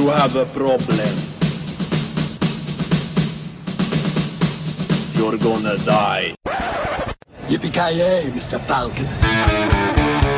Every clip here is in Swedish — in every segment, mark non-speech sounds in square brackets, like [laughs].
You have a problem. You're gonna die. Yippee-ki-yay, Mr. Falcon.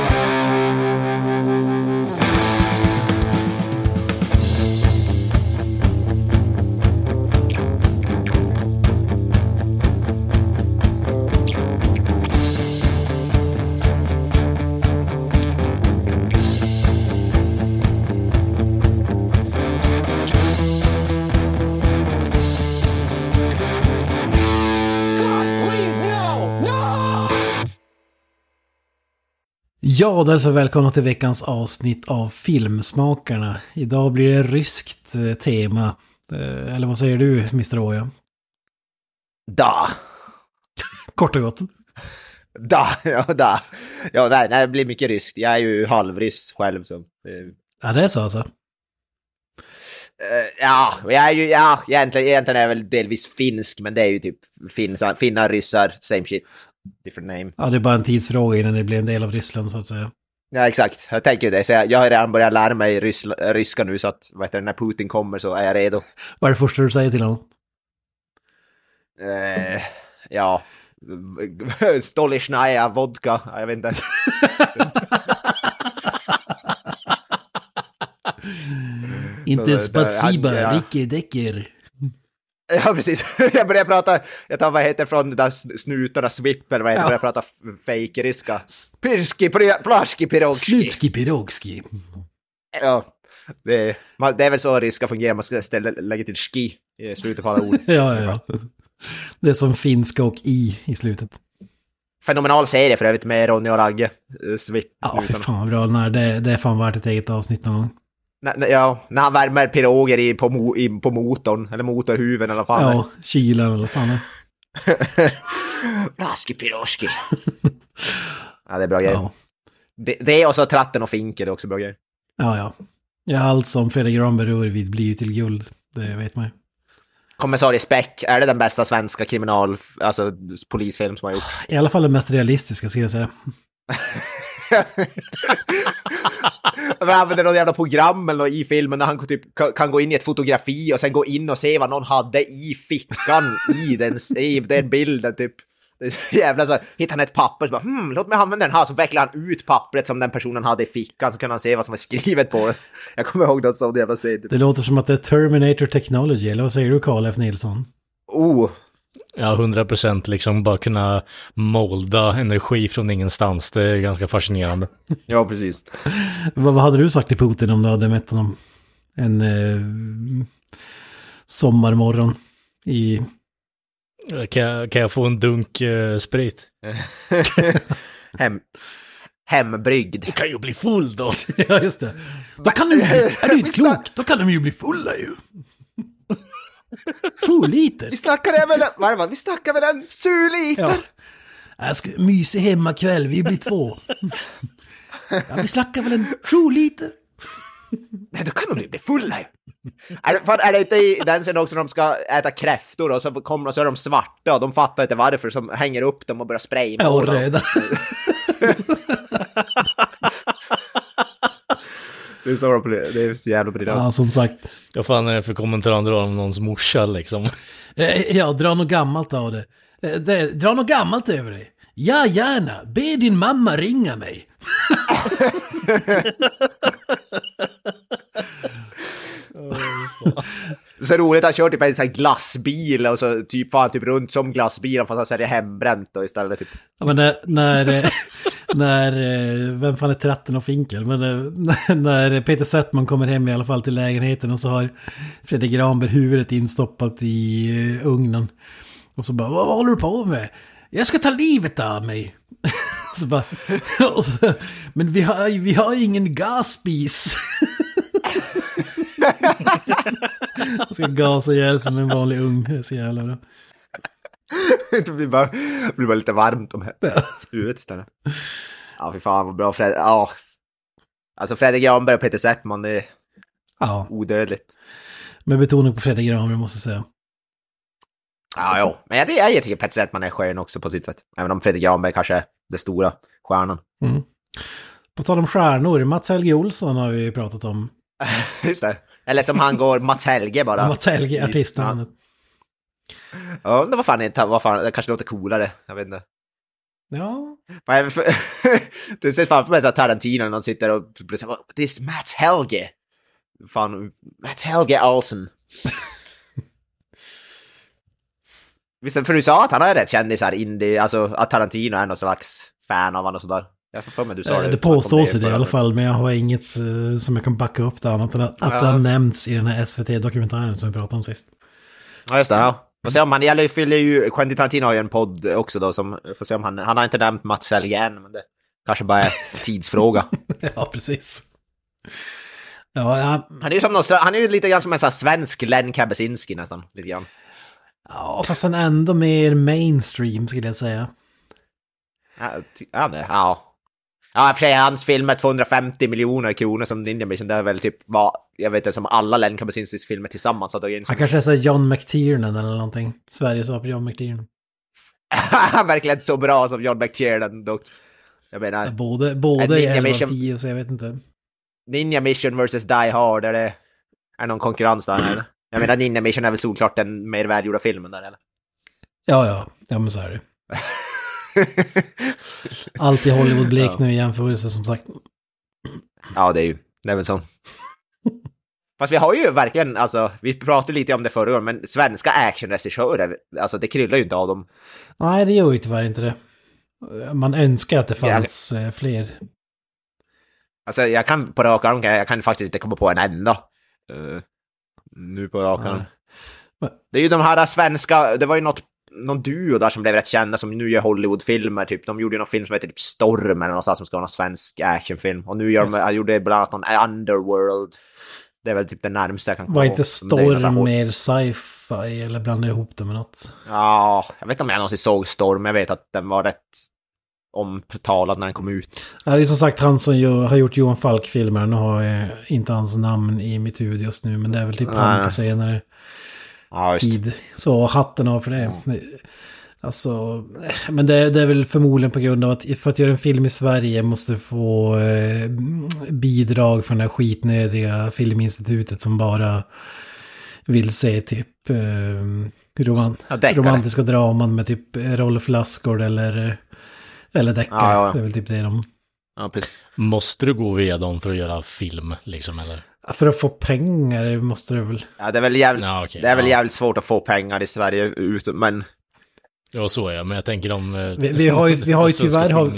Ja, då är så välkomna till veckans avsnitt av Filmsmakarna. Idag blir det ryskt eh, tema. Eh, Eller vad säger du, Mr. Oja? Da! [laughs] Kort och gott. Da! [laughs] Ja, da! Ja, nej, nej, det blir mycket ryskt. Jag är ju halvryss själv så... eh, Ja, det är så alltså. ja, jag är ju, ja, egentligen, egentligen är jag väl delvis finsk, men det är ju typ finnar ryssar, same shit. Different name. Ja, det är bara en tidsfråga innan det blir en del av Ryssland så att säga. Ja, exakt. Jag tänker det. Så jag, jag har redan börjat lära mig ryssla, ryska nu, så att vad heter det, när Putin kommer så är jag redo. Vad är det första du säger till honom? Eh, ja... [laughs] Stolichnaya vodka, jag vet inte. [laughs] Inte spatsiba, [laughs] ja. Ricke Decker. [laughs] Ja, precis. [laughs] Jag börjar prata, jag tar vad heter från de där sn- snutarna, Swip eller vad heter Ja. börjar prata f- fejkryska. Pirski, plaski, pirogski. Slutski Pirogski. Ja, det, är- man, det är väl så ryska fungerar, man ska ställa, lägga till ski i slutet på alla ord. [laughs] Ja, ja, ja. Det är som finska och i i slutet. Fenomenal serie för övrigt med Ronny och Ragge, eh, Swip, Ja, för snutarna. fan vad bra den är. Det, det är fan värt ett eget avsnitt någon gång. N- n- ja, när han värmer piroger i, på, i, på motorn, eller motorhuven fan det är. Ja, kylan eller vad fan är. [laughs] Plaski, pirogski. ja, det är bra grejer. Ja. Det, det och så tratten och finken, det är också bra grejer. Ja, ja. Ja, allt som Fredrik Granberg rör vid blir ju till guld. Det vet man ju. Kommissarie Speck, är det den bästa svenska kriminal, alltså polisfilm som har gjort? I alla fall det mest realistiska ska jag säga. [laughs] [laughs] Man använder något jävla program eller i filmen när han kan typ kan- gå in i ett fotografi och sen gå in och se vad någon hade i fickan i den, i den bilden typ. Det är Jävla så hittar han ett papper så bara hmm, låt mig använda den här så vecklar han ut pappret som den personen hade i fickan så kan han se vad som är skrivet på det. Jag kommer ihåg något sånt jävla scen. Typ. Det låter som att det är Terminator Technology, eller vad säger du Carl F. Nilsson? Oh, Ja, 100 procent liksom bara kunna molda energi från ingenstans. Det är ganska fascinerande. [laughs] ja precis. Vad, vad hade du sagt till Putin om du hade mätt honom en eh, sommarmorgon i... Kan jag, kan jag få en dunk eh, sprit? [laughs] Hem, hembryggd. kan ju bli full då. [laughs] ja, just det. Då kan de ju, är du inte klok, då kan de ju bli fulla ju. [laughs] Sju liter. Vi snackar även, vad är det, va? vi snackar väl en surliter? Ja. Jag ska mysig hemma kväll, vi blir två. [laughs] Ja, vi snackar väl en sju liter. [laughs] Nej, då kan de bli fulla ju. Är, fan, är det inte i den scenen också när de ska äta kräftor och så kommer de så är de svarta och de fattar inte varför som hänger upp dem och börjar spraya Ja, och röda. Det är så, de- det är så jävla briljant. Ja, som sagt. Vad fan är det för kommentar han drar om någons morsa liksom? Eh, Ja, dra något gammalt av det. Eh, det. Dra något gammalt över det. Ja, gärna. Be din mamma ringa mig. [laughs] Så roligt, han kör typ en sån här glassbil och så typ far typ runt som glassbilen fast han säljer hembränt då istället. Typ. Ja, men när, när, eh, [laughs] när, eh, vem fan är Tratten och Finkel? Men när- eh, [laughs] när Peter Settman kommer hem i alla fall till lägenheten och så har Fredrik Granberg huvudet instoppat i ugnen. Och så bara, vad håller du på med? Jag ska ta livet av mig. [laughs] så bara, och så, men vi har, vi har ju ingen gasspis. [laughs] Jag ska gasa ihjäl som en vanlig ung. Det är så jävla bra. det blir bara, det blir bara lite varmt om huvudet istället. Ja, fy fan vad bra Fred. Ja. Alltså Fredrik Granberg och Peter Settman, det är Ja, odödligt. med betoning på Fredrik Granberg måste jag säga. Ja, jo. Men jag, jag, jag tycker Peter Settman är skön också på sitt sätt. Även om Fredrik Granberg kanske är den stora stjärnan. Mm. På tal om stjärnor, Mats Helge Olsson har vi pratat om. [laughs] Just det. Eller som han går, Mats Helge bara. Mats Helge, artistnamnet. Ja, det var fan inte, vad fan, det kanske låter coolare. Jag vet inte. Ja, är det för- [laughs] Du ser framför mig att Tarantino när någon sitter och säger This Mats Helge. Fan, Mats Helge Olsen. [laughs] Visst, för du sa att han är rätt kändisar, indie, alltså att Tarantino är någon slags fan av honom och sådär. Jag får för mig du sa Eh, det. det påstås ju det i alla fall, men jag har inget eh, som jag kan backa upp det annat än att, Ja. det har nämnts i den här SVT-dokumentären som vi pratade om sist. Ja, just det. Ja. Får se om han, eller fyller ju, Quentin Tarantino har ju en podd också då som, får se om han, han har inte nämnt Mats Helge än, men det kanske bara är [laughs] tidsfråga. [laughs] ja, precis. Ja, ja, Han är ju som någon, han är ju lite grann som en sån här svensk Len Kabesinski nästan, lite grann. ja, fast han är ändå mer mainstream skulle jag säga. Ja, ja, det, ja. Ja, i och för sig, hans film är 250 miljoner kronor som Ninja Mission, det är väl typ vad, jag vet inte, som alla Len Kabesinskis filmer tillsammans har dragit in. Han kanske är så John McTiernan eller någonting. Sveriges svar på John McTiernan. Han [laughs] verkligen så bra som John McTiernan dock. Jag menar, Både, både Ninja 11 av Mission- 10 så jag vet inte. Ninja Mission vs Die Hard, är det är någon konkurrens där eller? Jag menar Ninja Mission är väl solklart den mer välgjorda filmen där eller? Ja, ja, ja men så är det. [laughs] [laughs] Allt i Hollywood bleknar i jämförelse som sagt. ja, det är ju, det är väl så. Fast vi har ju verkligen, alltså, vi pratade lite om det förra året, men svenska actionregissörer, alltså det kryllar ju inte av dem. Nej, det gör ju tyvärr inte det. Man önskar att det fanns eh, fler. Alltså jag kan på rak arm, jag, jag kan faktiskt inte komma på en enda. Eh, nu på rak arm. Det är ju de här svenska, det var ju något, någon duo där som blev rätt kända som nu gör Hollywoodfilmer, typ. De gjorde ju någon film som heter typ Storm eller någonstans som ska vara någon svensk actionfilm. Och nu gör de, jag gjorde bland annat någon Underworld. Det är väl typ det närmsta jag kan komma Var inte Storm mer sci-fi eller blandade ihop det med något? Ja, jag vet inte om jag någonsin såg Storm, jag vet att den var rätt omtalad när den kom ut. Det är som sagt han som ju, har gjort Johan Falk-filmer. Nu har jag inte hans namn i mitt huvud just nu, men det är väl typ Nej, han på senare Ja, tid. Så hatten av för det. Alltså, men det, det är väl förmodligen på grund av att för att göra en film i Sverige måste du få eh, bidrag från det här skitnödiga filminstitutet som bara vill se typ eh, roman, Ja, romantiska draman med typ Rolf Lassgård eller, eller deckare. Ja, ja. Det är väl typ det de... Ja, precis. Måste du gå via dem för att göra film, liksom, eller? För att få pengar måste du väl... Ja, det är väl jävligt, Ja, okej, det är väl ja. jävligt svårt att få pengar i Sverige, ut, men... Ja, så är jag, men jag tänker om... eh, Vi, vi har ju, vi har ju [laughs] tyvärr... Har,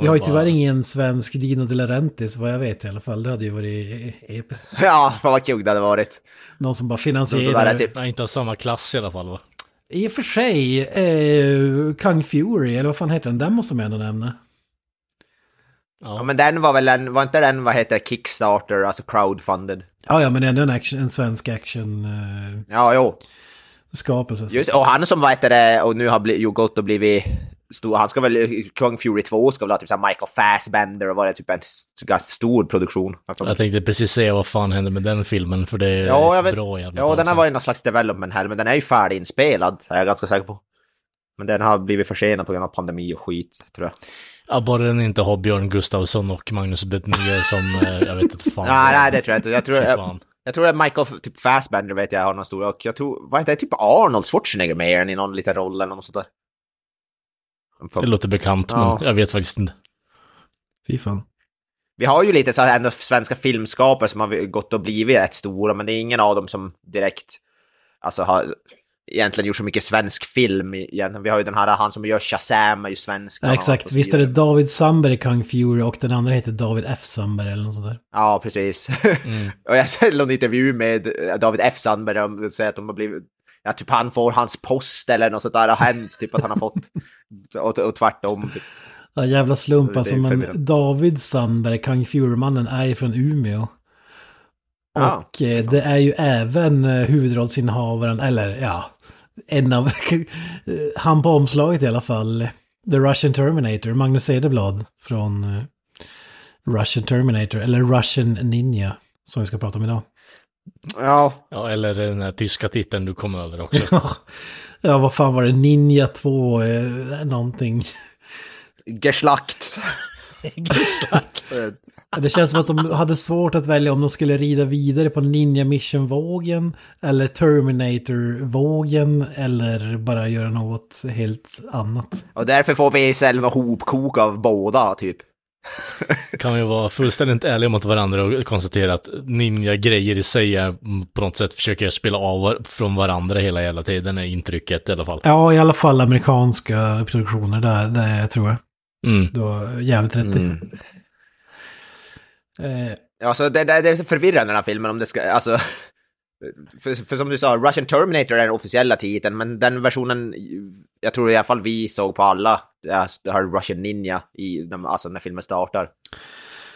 vi har ju bara- tyvärr ingen svensk Dino De Laurentiis vad jag vet i alla fall. Det hade ju varit episkt. [laughs] Ja, fan vad kul det hade varit. Någon som bara finansierar. typ... Nej, inte av samma klass i alla fall, va? I och för sig, eh, Kung Fury, eller vad fan heter den? Den måste man ändå nämna. Ja, men den var väl en, var inte den, vad heter det, Kickstarter, alltså crowdfunded? Ja, ja, men ändå en, action, en svensk action eh, Ja, jo. skapelse. så- Just, och han som, vad heter det, och nu har bli, ju gått och blivit stor, han ska väl, Kung Fury 2 ska väl ha typ så här Michael Fassbender och vara typ en ganska stor produktion. Jag tänkte precis säga vad fan hände med den filmen, för det är Ja, jag vet. bra jävla Ja, den har varit någon slags development här, men den är ju färdiginspelad, är jag ganska säker på. Men den har blivit försenad på grund av pandemi och skit, tror jag. Ja, bara den inte har Björn Gustafsson och Magnus Bettner som, eh, jag vet inte fan. Nej, nej, det tror jag inte. Jag tror, jag, fan. jag tror att Michael typ Fassbender vet jag har någon stor, och jag tror, vad heter det, typ Arnold Schwarzenegger med i någon liten roll eller något sånt där. Det låter bekant, Ja. men jag vet faktiskt inte. Fy fan. Vi har ju lite så här ändå svenska filmskapare som har gått och blivit rätt stora, men det är ingen av dem som direkt alltså, har egentligen gjort så mycket svensk film. Igen. Vi har ju den här, han som gör Shazam är ju svensk. Ja, exakt, visst är det David Sandberg i Kung Fury och den andra heter David F. Sandberg eller något sånt där. Ja, precis. [laughs] Mm. och jag såg någon intervju med David F. Sandberg de säger att de har blivit Ja, typ han får hans post eller något sånt där har hänt, typ att han har fått, [laughs] och, och tvärtom. Ja, jävla slump alltså, men. David Sandberg, Kung Fury-mannen, är ju från Umeå. Och eh, det är ju även eh, huvudrollsinnehavaren, eller ja, en av, [laughs] han på omslaget i alla fall, The Russian Terminator, Magnus Cederblad från eh, Russian Terminator, eller Russian Ninja, som vi ska prata om idag. Ja, Ja, eller den här tyska titeln du kom över också. [laughs] ja, vad fan var det, Ninja 2, eh, någonting. Geschlacht. [laughs] Det känns som att de hade svårt att välja om de skulle rida vidare på Ninja Mission-vågen eller Terminator-vågen eller bara göra något helt annat. Och därför får vi själva hopkok av båda, typ. Kan vi vara fullständigt ärliga mot varandra och konstatera att ninja-grejer i sig är på något sätt försöker spela av från varandra hela jävla tiden, är intrycket i alla fall. Ja, i alla fall amerikanska produktioner där, det tror jag. Mm. Du har jävligt rätt i. Mm. Eh, Alltså det, det, det är förvirrande den här filmen om det ska, alltså... [laughs] För, för som du sa, Russian Terminator är den officiella titeln, men den versionen, jag tror i alla fall vi såg på alla, det har Russian Ninja i, alltså när filmen startar.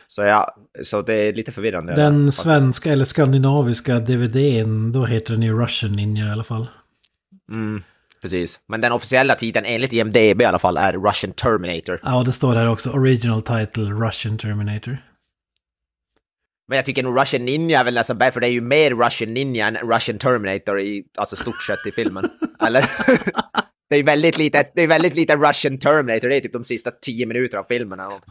Så ja, så det är lite förvirrande. den faktiskt. svenska eller skandinaviska DVDn, då heter den ju Russian Ninja i alla fall. Mm, precis. Men den officiella titeln enligt IMDB i alla fall är Russian Terminator. Ja, det står här också, original title Russian Terminator. Men jag tycker nog Russian Ninja är väl nästan bättre, för det är ju mer Russian Ninja än Russian Terminator i, alltså stort sett i filmen. [laughs] Eller? det är väldigt lite, det är väldigt lite Russian Terminator, det är typ de sista tio minuterna av filmen eller något.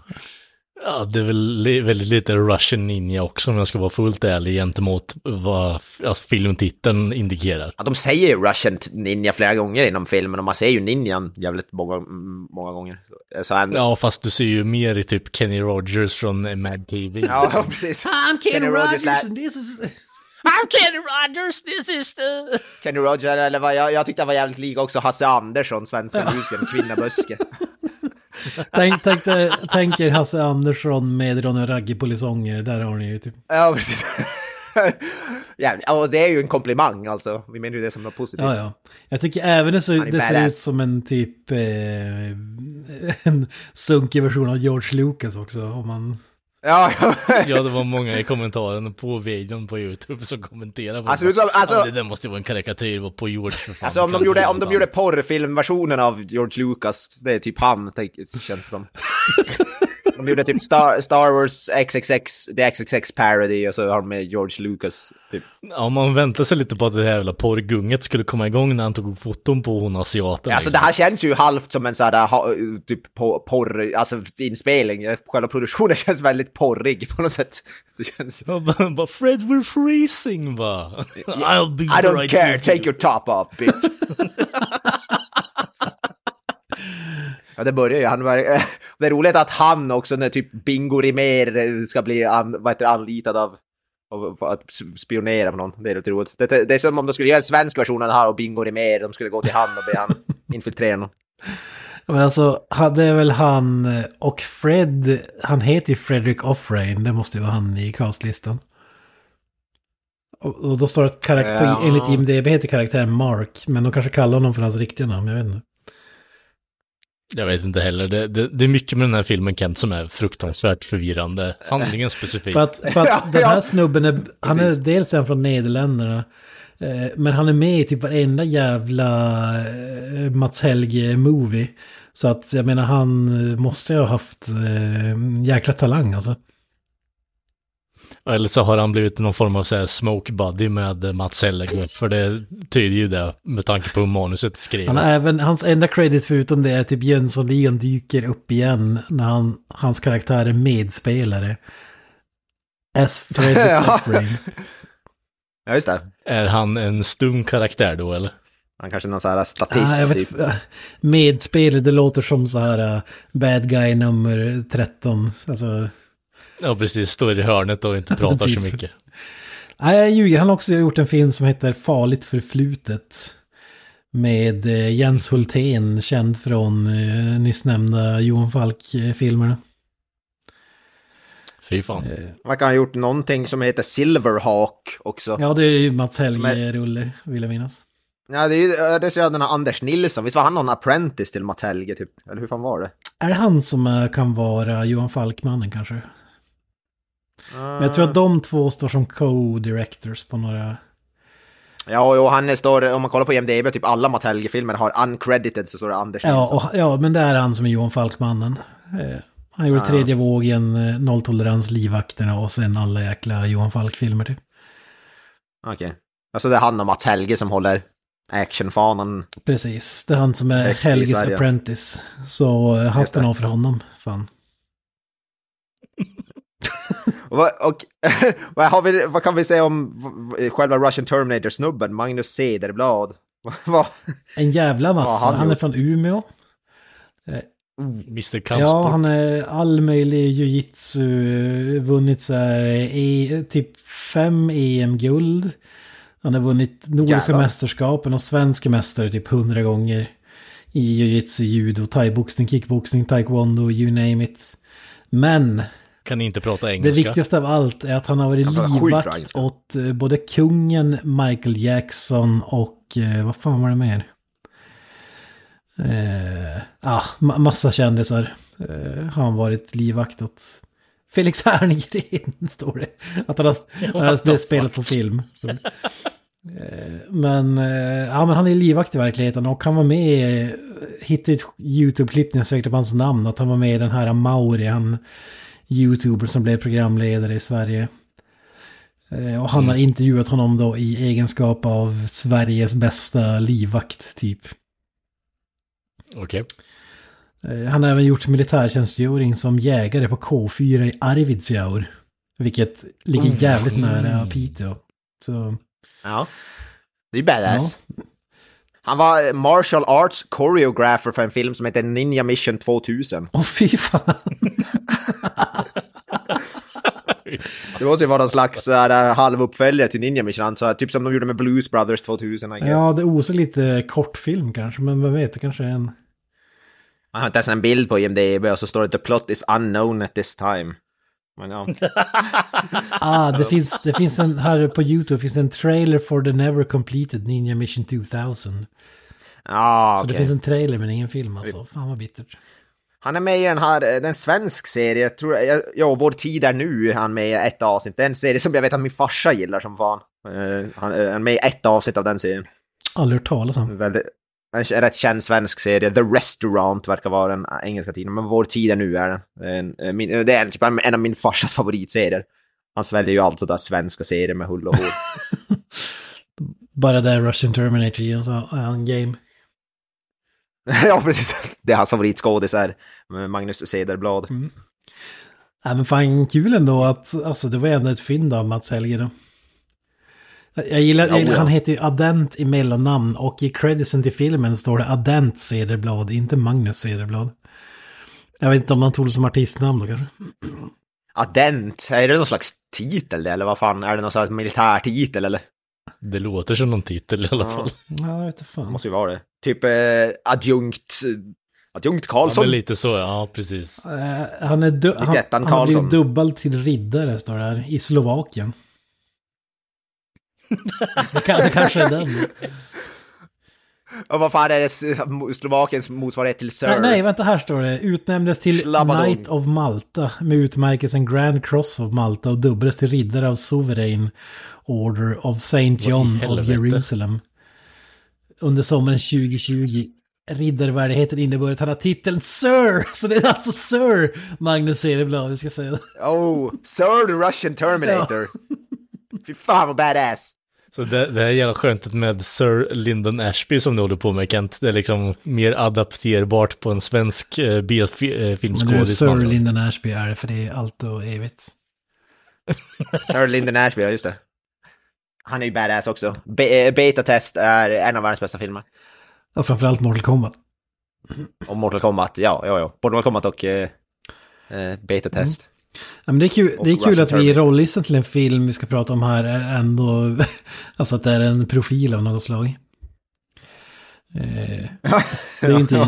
Ja, det är väl li- väldigt lite Russian Ninja också om jag ska vara fullt ärlig gentemot vad alltså, filmtiteln indikerar. Ja, de säger ju Russian Ninja flera gånger inom filmen och man ser ju ninjan jävligt många, många gånger. Så, han, Ja, fast du ser ju mer i typ Kenny Rogers från Mad TV. [laughs] ja, precis. I'm Kenny, Kenny Rogers Rogers and this is... I'm Kenny Rogers, this is the... Kenny Rogers, eller vad, jag, jag tyckte han var jävligt lik också Hasse Andersson, svenska musikern, Kvinnaböske. [laughs] [laughs] Tänk, tänk, tänk er Hasse Andersson med Ronny Ragge-polisonger, där har ni ju typ. Ja, precis. [laughs] Jävligt. Och det är ju en komplimang alltså. Vi menar ju det som något positivt. Ja, ja. Jag tycker även det, så, det ser ut som en typ... Eh, [laughs] en sunkig version av George Lucas också, om man... Ja, ja. Det var många i kommentarerna på videon på YouTube som kommenterade på Alltså, det. som- alltså- det där måste vara en karikatyr på George för fan. Alltså om de gjorde, om de gjorde porrfilmversionen av George Lucas, det är typ han, tänk- känns det som. [laughs] De gjorde typ Star, Star Wars XXX, The XXX Parody och så har de med George Lucas. Typ. Ja, man väntar sig lite på att det här jävla porrgunget skulle komma igång när han tog foton på hon asiaten. Alltså det här känns ju halvt som en sån här typ porr, alltså inspelning. Själva produktionen [laughs] känns väldigt porrig på något sätt. Det känns... Bara, Fred, we're freezing va? I'll be I don't right care, take you." your top off bitch. [laughs] Ja, det börjar ju. Han var, [laughs] det är roligt att han också, när typ Bingo Rimér ska bli an, vad heter, anlitad av, av att spionera på någon. Det är lite roligt. Det, det är som om de skulle göra en svensk version av det här och Bingo Rimér, de skulle gå till han och be han [laughs] infiltrera någon. Men alltså, är väl han eh, och Fred, han heter ju Fredrik Offrain, det måste ju vara han i castlistan. Och, och då står det att karaktär, Ja. enligt IMDB heter karaktären Mark, men de kanske kallar honom för hans riktiga namn, jag vet inte. Jag vet inte heller. Det, det, det är mycket med den här filmen Kent som är fruktansvärt förvirrande. Handlingen specifikt. För att, för att [laughs] den här snubben är, han är dels är han från Nederländerna, eh, men han är med i typ varenda jävla eh, Mats Helge-movie. Så att jag menar han måste ju ha haft eh, jäkla talang alltså. Eller så har han blivit någon form av så här smoke buddy med eh, Mats Helge. För det tyder ju det med tanke på hur manuset är skrivet. Han även, hans enda credit förutom det är typ Jönssonligan dyker upp igen när han, hans karaktär är medspelare. As Fredrik [laughs] Ja. Ja, just det. Är han en stum karaktär då eller? Han kanske är någon sån här statist. Ah, typ. medspelare, det låter som så här äh, bad guy nummer 13. Alltså, Ja precis, står i hörnet och inte pratar så Typ. mycket. nej, jag ljuger. Han har också gjort en film som heter Farligt förflutet. Med eh, Jens Hultén, känd från eh, nyss nämnda Johan Falk-filmerna. Fy fan. Man kan ha gjort någonting som heter Silverhawk också. Ja, det är ju Mats Helge-rulle, vill jag minnas. Ja, det är ju det är så den här Anders Nilsson. Visst var han någon apprentice till Matt Helge typ? Eller hur fan var det? Är det han som eh, kan vara Johan Falkmannen kanske? Men jag tror att de två står som co-directors på några... Ja, och han står, om man kollar på IMDB, typ alla Matt Helge-filmer har uncredited så står det Anders Ja, Nilsson. och, ja, men det är han som är Johan Falkmannen. Eh, han gjorde Ja. tredje vågen, eh, Nolltolerans, Livvakterna och sen alla jäkla Johan Falk-filmer typ. Okej. Alltså det är han och Mats Helge som håller actionfanan. Precis, det är han som är Helges apprentice. Så eh, hatten av för honom, fan. [laughs] Och, vad- och [laughs] vad, har vi, vad kan vi säga om själva Russian Terminator-snubben, Magnus Cederblad? [laughs] En jävla massa. Han han är från Umeå. Mr. Kampsport. Ja, han är all möjlig jujitsu, vunnit så här, e, typ fem EM-guld. Han har vunnit nordiska Jävlar. mästerskapen och svenska mästare typ hundra gånger. I jujitsu, judo, thaiboxning, kickboxning, taekwondo, you name it. Men Kan inte prata det engelska. viktigaste av allt är att han har varit Han livvakt åt eh, både kungen, Michael Jackson och eh, vad fan var det mer? Eh, ah, ma- massa kändisar eh, har han varit livvakt åt. Felix Herngren [laughs] står det. Att han har, [laughs] han har det spelat på film. [laughs] Så. Eh, Men, ja, men han är livvakt i verkligheten och han var med, hittade ett YouTube-klipp när jag sökte på hans namn, att han var med i den här Mauri, han YouTuber som blev programledare i Sverige. Eh, Och han har intervjuat honom då i egenskap av Sveriges bästa livvakt typ. Okej. Eh, Han har även gjort militärtjänstgöring som jägare på K4 i Arvidsjaur. Vilket ligger jävligt nära Piteå. Så, Ja. Det är badass. Han var martial arts choreographer för en film som heter Ninja Mission 2000. åh fy fan. Det måste ju vara någon slags uh, halvuppföljare till Ninja Mission, jag. Typ som de gjorde med Blues Brothers 2000, I guess. Ja, det osar lite kortfilm kanske, men vem vet, det kanske är en... Jag har inte ens en bild på IMDB och så står det “The plot is unknown at this time”. Men ja. [laughs] Ah, det finns, det finns en, här på YouTube finns det en trailer for the never completed Ninja Mission 2000. Ah, Så det finns en trailer men ingen film alltså. Fan vad bittert. Han är med i den här, eh, den svensk serie, jag tror, ja, Vår tid är nu är han med i ett avsnitt. Det är en serie som jag vet att min farsa gillar som fan. Eh, han eh, är med i ett avsnitt av den serien. Aldrig hört talas om. Väldigt, en rätt känd svensk serie. The Restaurant verkar vara den engelska tidningen, men Vår tid är nu är den. Min, det är en, typ en av min farsas favoritserier. Han sväljer ju allt sådär svenska serier med hull och hår. [laughs] Bara där Russian Terminator en sån en game. [laughs] ja, precis. Det är hans favoritskådis är Magnus Cederblad. Nej men fan kul ändå att, alltså det var ändå ett fynd av Mats Helge då. Jag gillar, jag gillar Ja, ja. han heter ju Adent i mellannamn och i creditsen till filmen står det Adent Cederblad, inte Magnus Cederblad. Jag vet inte om han tog det som artistnamn då kanske. Adent, är det någon slags titel det, eller vad fan, är det någon slags militärtitel eller? Det låter som någon titel i alla fall. Ja, jag vet inte Det fan. måste ju vara det. Typ eh, adjunkt, adjunkt Ja, Karlsson. men lite så, ja precis. Eh, han är du- han, han har blivit Karlsson. dubbad till riddare står det här, i Slovakien. Det, kan, det kanske är den. [laughs] Och vad fan är det, Slovakiens motsvarighet till Sir? Nej, nej, vänta här står det. Utnämndes till Slabadong. Knight of Malta med utmärkelsen Grand Cross of Malta och dubblades till riddare av Sovereign Order of Saint John of? Jerusalem. Under sommaren 2020. Riddarvärdigheten innebar att han har titeln Sir. [laughs] Så det är alltså Sir Magnus Cederblad, vi ska säga det. Oh, Sir the Russian Terminator. Fy fan vad badass. Så det, det här är jävla skönt med Sir Lyndon Ashby som du håller på med Kent. Det är liksom mer adapterbart på en svensk eh, Men nu B-filmskådis. Sir Lyndon Ashby är det, för det är allt och evigt. [laughs] Sir Lyndon Ashby, ja just det. Han är ju badass också. Be- eh, Beta Test är en av världens bästa filmer. Och framförallt Mortal Kombat. Och Mortal Kombat, ja, ja, ja. Mortal Kombat och eh, eh, Beta Test. Ja, men det är kul, det är kul att vi i rollistan till en film vi ska prata om här är ändå, [laughs] alltså att det är en profil av något slag. Eh, [laughs] det är ju inte ja.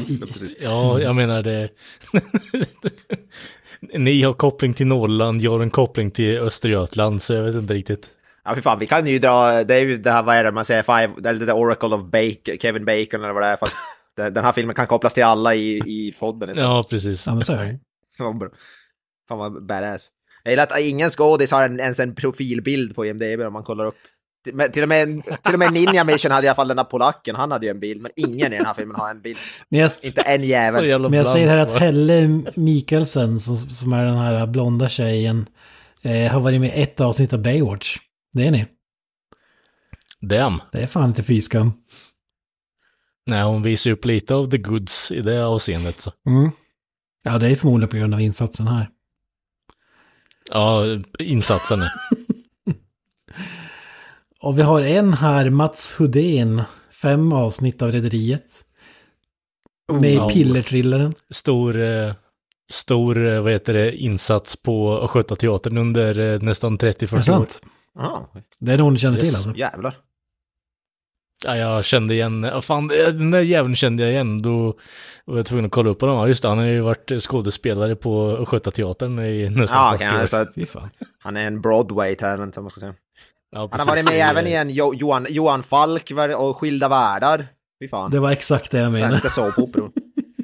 Ja, jag menar det. [laughs] Ni har koppling till Norrland, jag har en koppling till Östergötland, så jag vet inte riktigt. Ja, fy fan, vi kan ju dra, det är ju det här, vad är det man säger, five, eller the Oracle of Bacon, Kevin Bacon eller vad det är, fast det- den här filmen kan kopplas till alla i, i podden istället. Ja, precis. ja men så är det. Fan vad badass. Jag gillar att ingen skådis har en, ens en profilbild på IMDB om man kollar upp. Till- Men till och med, till och med Ninja Mission hade i alla fall den där polacken, han hade ju en bild, men ingen i den här filmen har en bild. Men jag, Inte en jävel. jävla men jag säger här att. Helle Mikkelsen, som, som är den här blonda tjejen, eh, har varit med i ett avsnitt av Baywatch. Det är ni. Damn. Det är fan inte fyskam. Nej, hon visar upp lite av the goods i det avseendet. Så. Mm. Ja, det är förmodligen på grund av insatsen här. Ja, insatsen. [laughs] Och vi har en här, Mats Hudén, fem avsnitt av Rederiet. Med ja. pillertrillaren. Stor, eh, stor, eh, vad heter det, insats på Östgötateatern under eh, nästan Är det 30-40 år. Ja, Det är någon du känner till yes. alltså? jävlar. Ja, jag kände igen, ja, fan, eh, den där jäveln kände jag igen, då var jag tvungen att kolla upp honom. Ja, just det, han har ju varit skådespelare på Östgötateatern i nästan Ja, 40 okay, år. alltså, han är en Broadway-talent, om man ska säga. Ja, Han har varit med även i en jo Johan, Johan Falk var- och Skilda Världar. Fy fan. Det var exakt det jag menade. Svenska såpoperor.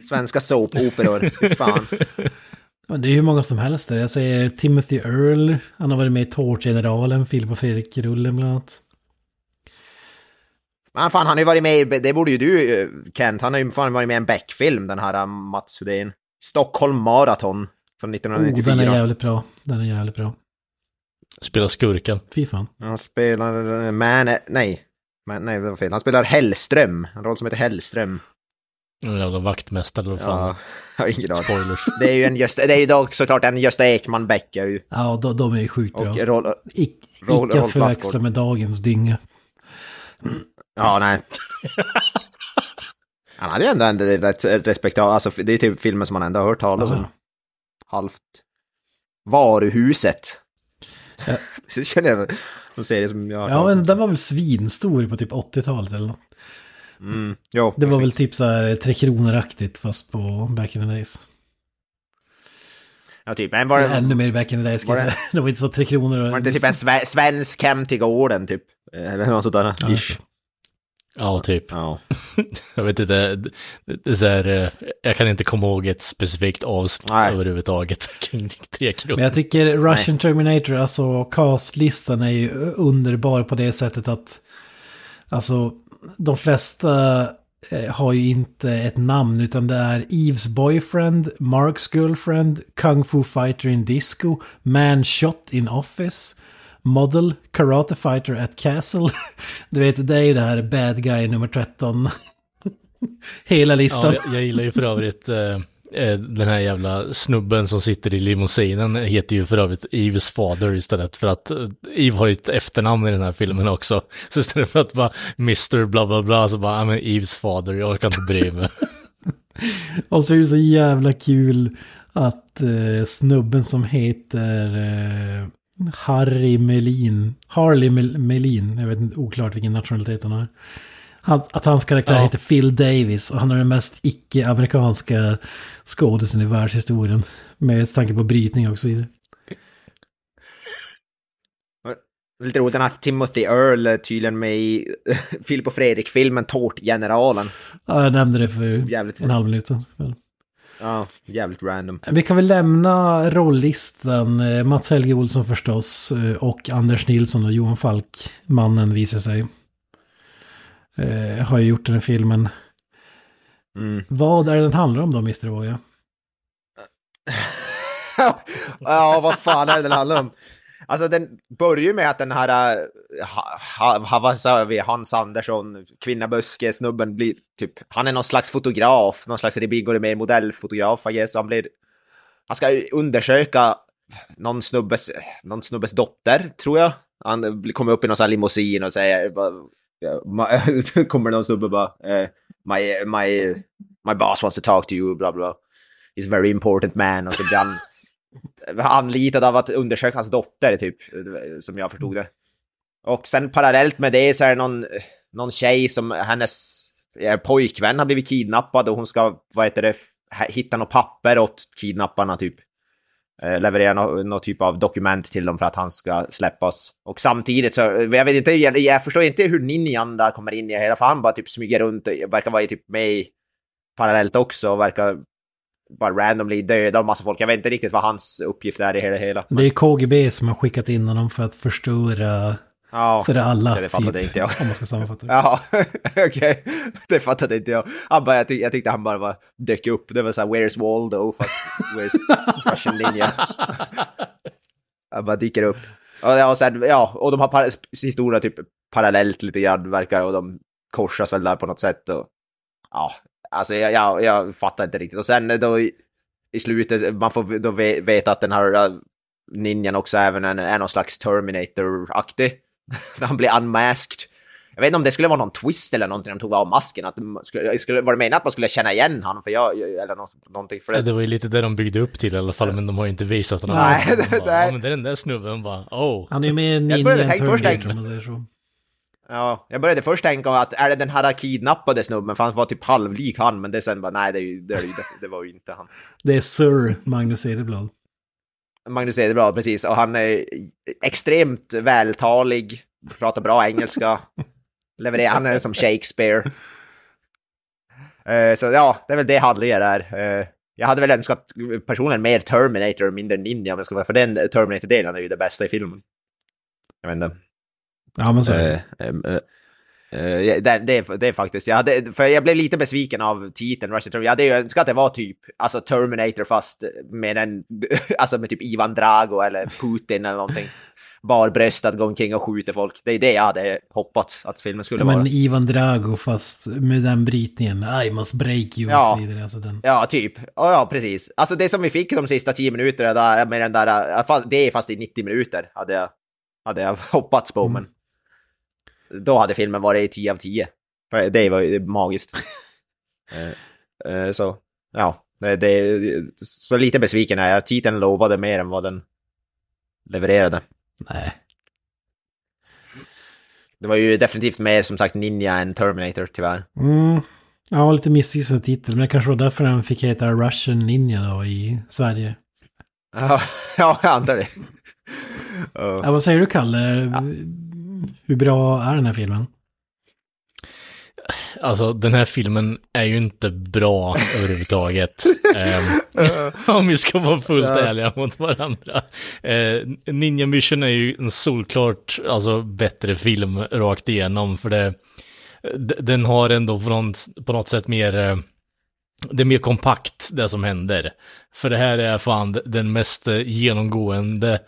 Svenska såpoperor. Fy fan. [laughs] Men det är hur många som helst. Jag säger Timothy Earl. Han har varit med i Tårtgeneralen, Filip och Fredrik-rullen bland annat. Men fan, han har ju varit med i, det borde ju du eh, Kent, han har ju fan varit med i en Beck-film, den här eh, Mats Hedén. Stockholm Marathon från Oh, 1994. den är jävligt bra. Den är jävligt bra. Spelar skurken. Fy fan. Han spelar eh, Man... Nej. Man, nej, det var fel. Han spelar Hellström. En roll som heter Hellström. En jävla vaktmästare eller vad fan. Ja, ingen aning. Spoilers. [laughs] Det är ju en Gösta, det är ju dock såklart en Gösta Ekman Becker. Ja, de, de är ju sjukt bra. Och roll, Ic- Roll- Icke förväxla med dagens dynga. Ja, nej. [laughs] Han hade ju ändå en rätt respektabel, alltså det är typ filmer som man ändå har hört talas om. Halvt. Varuhuset. Ja. [laughs] Så känner jag som serie som jag har Ja, men den var väl svinstor på typ 80-talet eller något. Mm, jo, Det var precis. väl typ så här Tre Kronor-aktigt fast på back in the days. Ja, typ. Men var det, Ännu mer back in the days ska jag säga. [laughs] Det var inte så Tre Kronor. var det inte typ en sve, svensk hem till gården typ? Eller något sånt där. Ja. Ja, typ. Ja. [laughs] Jag vet inte, det, är så här, eh, jag kan inte komma ihåg ett specifikt avsnitt Nej. överhuvudtaget [laughs] kring Tre Kronor. Men jag tycker Russian Terminator, alltså castlistan är ju underbar på det sättet att alltså de flesta eh, har ju inte ett namn utan det är Eves boyfriend, Marks girlfriend, Kung Fu fighter in disco, man shot in office, model, karate fighter at castle. [laughs] Du vet, det är ju det här bad guy nummer 13. [laughs] Hela listan. Ja, jag, jag gillar ju för övrigt eh, eh, den här jävla snubben som sitter i limousinen heter ju för övrigt Eves fader istället för att eh, Eve har ju ett efternamn i den här filmen också. [laughs] Så istället för att bara Mr. bla bla bla så bara, ja men Eves fader, jag orkar inte bry mig. Och så är det så jävla kul att eh, snubben som heter eh, Harry Melin, Harley Mel- Melin, jag vet inte, oklart vilken nationalitet han har. Han, att hans karaktär Ja. heter Phil Davis och han är den mest icke-amerikanska skådisen i världshistorien. Med tanke på brytning och så vidare. Lite roligt här Timothy Earl är tydligen med i [laughs] Filip och Fredrik-filmen Tårtgeneralen. Ja, jag nämnde det för Jävligt en halv minut sedan. Ja, jävligt random. Vi kan väl lämna rolllistan. Eh, Mats Helge Olsson förstås eh, och Anders Nilsson och Johan Falk, mannen visar sig. Eh, har ju gjort den här filmen. Mm. Vad är det den handlar om då, Mr. Voja? [laughs] ja, vad fan är det den handlar om? Alltså den börjar ju med att den här, äh, ha, ha, vad sa vi, Hans Andersson, kvinnaböske-snubben blir typ, han är någon slags fotograf, någon slags Ribigor mer modellfotograf, I guess, så han blir, han ska undersöka någon snubbes, någon snubbes dotter, tror jag. Han kommer upp i någon sån här limousin och säger, [laughs] kommer någon snubbe bara, eh, my, my, my boss wants to talk to you, bla bla. He's a very important man och så blir han anlitad av att undersöka hans dotter, typ, som jag förstod det. Och sen parallellt med det så är det någon, någon tjej som hennes pojkvän har blivit kidnappad och hon ska, vad heter det, hitta något papper åt kidnapparna, typ. Eh, leverera någon någon typ av dokument till dem för att han ska släppas. Och samtidigt så, jag vet inte, jag, jag förstår inte hur ninjan där kommer in i det hela, för han bara typ smyger runt och verkar vara typ med i parallellt också och verkar bara randomly döda en massa folk. Jag vet inte riktigt vad hans uppgift är i det hela. Det är KGB som har skickat in honom för att förstöra Ja, för alla. det fattade typ, inte jag. Om man ska sammanfatta det. [laughs] Ja, okej. Det fattade inte jag. Han bara, jag, tyck, jag tyckte han bara var, dök upp. Det var så här, where's Waldo? Fast where's Russian Ninja? [laughs] Han bara dyker upp. Och, ja, och, sen, ja, och de har historia typ parallellt lite grann verkar och de korsas väl där på något sätt. Och, ja, alltså jag, jag, jag fattar inte riktigt. Och sen då i, i slutet, man får då ve- veta att den här uh, ninjan också även är, är någon slags Terminator-aktig. [laughs] Han blir unmasked. Jag vet inte om det skulle vara någon twist eller någonting de tog av masken. Att skulle, skulle, var det menat att man skulle känna igen han? För jag, eller något, någonting. För Ja, det, det var ju lite det de byggde upp till i alla fall, men de har ju inte visat honom. Nej, De det- [laughs] bara, nej. Ja, men det är den där snubben bara, oh. Han är ju mer började ninja än tänka först ja, jag började först tänka att är det den här kidnappade snubben? För han var typ halvlik han. Men det sen bara, nej det, det, ju, det var ju inte han. Det är Sir Magnus Edeblad. Magnus Cederblad, precis. Och han är extremt vältalig, pratar bra engelska. [laughs] Levererar, han är som Shakespeare. Eh, så ja, det är väl det handlingen är. Uh, jag hade väl önskat personen mer Terminator och mindre Ninja om jag ska vara, för den Terminator-delen är ju det bästa i filmen. Jag vet inte. Ja, men så är det. Eh, eh, det, det, är- det är faktiskt, jag, hade, för jag blev lite besviken av titeln Rush. Jag hade ju önskat att det var typ, alltså Terminator fast med en, [laughs] alltså med typ Ivan Drago eller Putin eller någonting. Barbröstad, går omkring och skjuter folk. Det är det jag hade hoppats att filmen skulle Ja, vara. men Ivan Drago fast med den brytningen. I must break you Ja. och så vidare. Alltså den. Ja, typ. Ja, ja, precis. Alltså det som vi fick de sista 10 minuterna där, med den där, det är fast i 90 minuter, hade jag, hade jag [laughs] hoppats på, Mm. men då hade filmen varit 10 av 10. För det var ju magiskt. [laughs] Eh, eh, så, ja, det, så lite besviken är jag. Titeln lovade mer än vad den levererade. Nej. Det var ju definitivt mer som sagt Ninja än Terminator, tyvärr. Mm. Ja, lite missvisande titel. Men det kanske var därför den fick heta Russian Ninja då i Sverige. Ja, [laughs] ja jag antar det. Ja. Ja, vad säger du Kalle? Hur bra är den här filmen? Alltså den här filmen är ju inte bra överhuvudtaget. [laughs] Ehm, om vi ska vara fullt ärliga mot varandra. Uh, Ninja Mission är ju en solklart alltså, bättre film rakt igenom. För det, den har ändå på något, sätt mer... eh, det är mer kompakt det som händer. För det här är fan den mest genomgående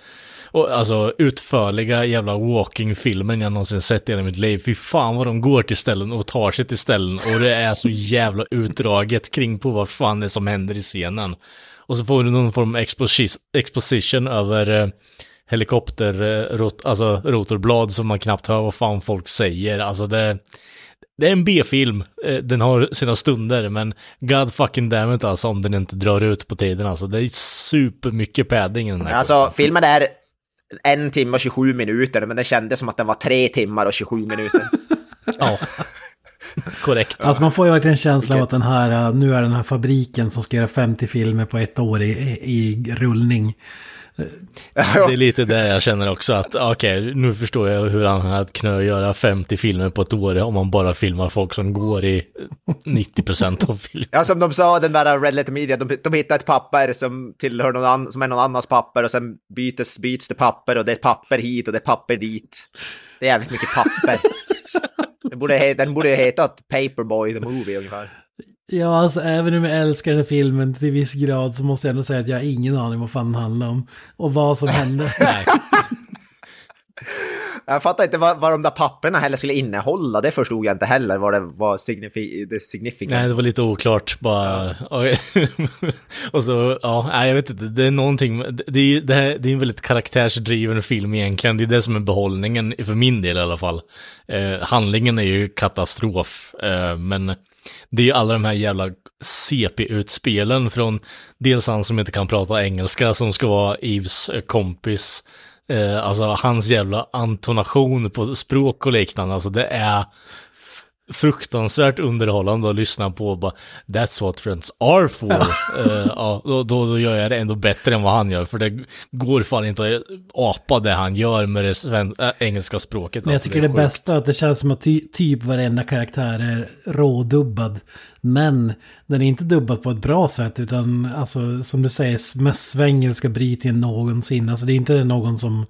och alltså utförliga jävla walking-filmen jag någonsin sett i hela mitt liv. Fy fan vad de går till ställen och tar sig till ställen och det är så jävla utdraget kring på vad fan det är som händer i scenen. Och så får du någon form av exposi- exposition över eh, helikopter, eh, rot, alltså rotorblad som man knappt hör vad fan folk säger. Alltså det, det är en B-film, Eh, den har sina stunder, men God fucking damn it alltså om den inte drar ut på tiden alltså. Det är supermycket padding i den här Alltså, filmen är en timme och 27 minuter, men det kändes som att den var tre timmar och 27 minuter. [laughs] Ja. Korrekt. Alltså man får ju verkligen känslan av att den här, uh, nu är den här fabriken som ska göra 50 filmer på ett år i, i rullning. Det är lite det jag känner också att, okej, nu förstår jag hur han hade kunnat göra 50 filmer på ett år om man bara filmar folk som går i 90% av filmen. Ja, som de sa, den där Red Letter Media, de, de hittar ett papper som tillhör någon annan, som är någon annans papper och sen bytes, byts det papper och det är papper hit och det är papper dit. Det är jävligt mycket papper. [laughs] Det borde heta, den borde ju heta Paperboy the Movie ungefär. Ja, alltså även om jag älskar den här filmen till viss grad så måste jag ändå säga att jag har ingen aning vad fan den handlar om. Och vad som hände. [laughs] [laughs] Jag fattar inte vad, vad de där papperna heller skulle innehålla, det förstod jag inte heller vad det var signifi det significant. Nej, det var lite oklart bara. Okej. [laughs] och så, ja, nej, jag vet inte, det är någonting, det är, det, här, det är en väldigt karaktärsdriven film egentligen, det är det som är behållningen, för min del i alla fall. Eh, handlingen är ju katastrof, eh, men det är ju alla de här jävla CP-utspelen från dels han som inte kan prata engelska som ska vara Eves eh, kompis. Eh, alltså hans jävla antonation på språk och liknande, alltså det är fruktansvärt underhållande att lyssna på bara That's what friends are for. [laughs] Eh, ja, då, då, då gör jag det ändå bättre än vad han gör, för det går fan inte att apa det han gör med det äh, engelska språket. Men jag alltså, tycker det, sjukt. bästa är att det känns som att ty, typ varenda karaktär är rådubbad. Men den är inte dubbad på ett bra sätt utan alltså som du säger mest svengelska brytningen någonsin. Alltså det är inte någon som,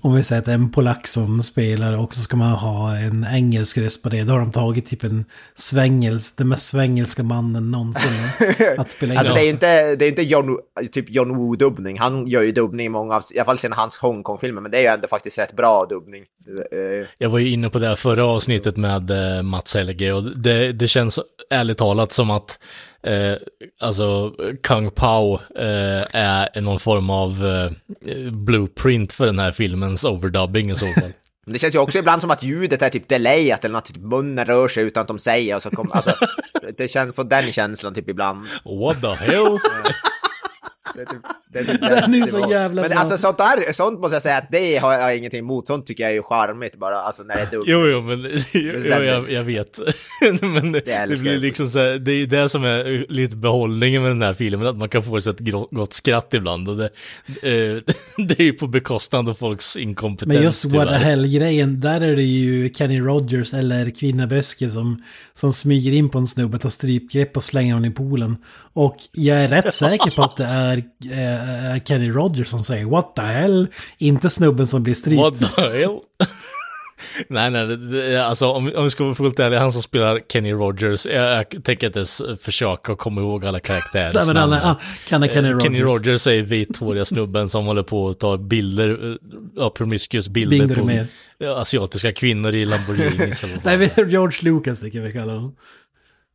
om vi säger att en polack som spelar och så ska man ha en engelsk röst på det. Då har de tagit typ en svängels, den mest svängelska mannen någonsin [laughs] att spela in. Alltså det är inte, det är inte John, typ John Woo-dubbning. Han gör ju dubbning i många av, i alla fall sen hans Hongkong-filmer, men det är ju ändå faktiskt rätt bra dubbning. Eh, Jag var ju inne på det här förra avsnittet med eh, Mats Helge och det, det känns ärligt talat som att eh, alltså Kung Pao eh, är någon form av eh, blueprint för den här filmens overdubbing i så fall. [laughs] Men det känns ju också ibland som att ljudet är typ delayat eller något, typ munnen rör sig utan att de säger och så kom, alltså, det känns, får den känslan typ ibland. What the hell? [laughs] Det är typ, det är typ [laughs] Den är ju så nivå. jävla Men bra. alltså sånt där, sånt måste jag säga att det har jag ingenting emot, sånt tycker jag är ju charmigt bara, alltså när det är dumt. Jo, jo, men [laughs] jo, den- jag, jag vet. [laughs] men det, det blir liksom så här, det är det som är lite behållningen med den här filmen, att man kan få sig ett gott skratt ibland. Och det, eh, det är ju på bekostnad av folks inkompetens. Men just what the hell-grejen, där är det ju Kenny Rogers eller Kvinna Böske som, som smyger in på en snubbe, tar strypgrepp och slänger honom i poolen. Och jag är rätt säker på att det är, eh, är Kenny Rogers som säger what the hell, inte snubben som blir strypt. What the hell? [laughs] nej, nej, det- alltså om, om vi ska vara fullt ärliga, han som spelar Kenny Rogers, jag, jag tänker inte ens försöka komma ihåg alla karaktärer. Nej, men han, han kan ha Kenny Rogers. Kenny Rogers är vithåriga snubben som håller på att ta bilder, eh, ja, promiscuous bilder Bingo på med. ja, asiatiska kvinnor i fan. [laughs] Nej, vi- George Lucas tycker vi kallar honom.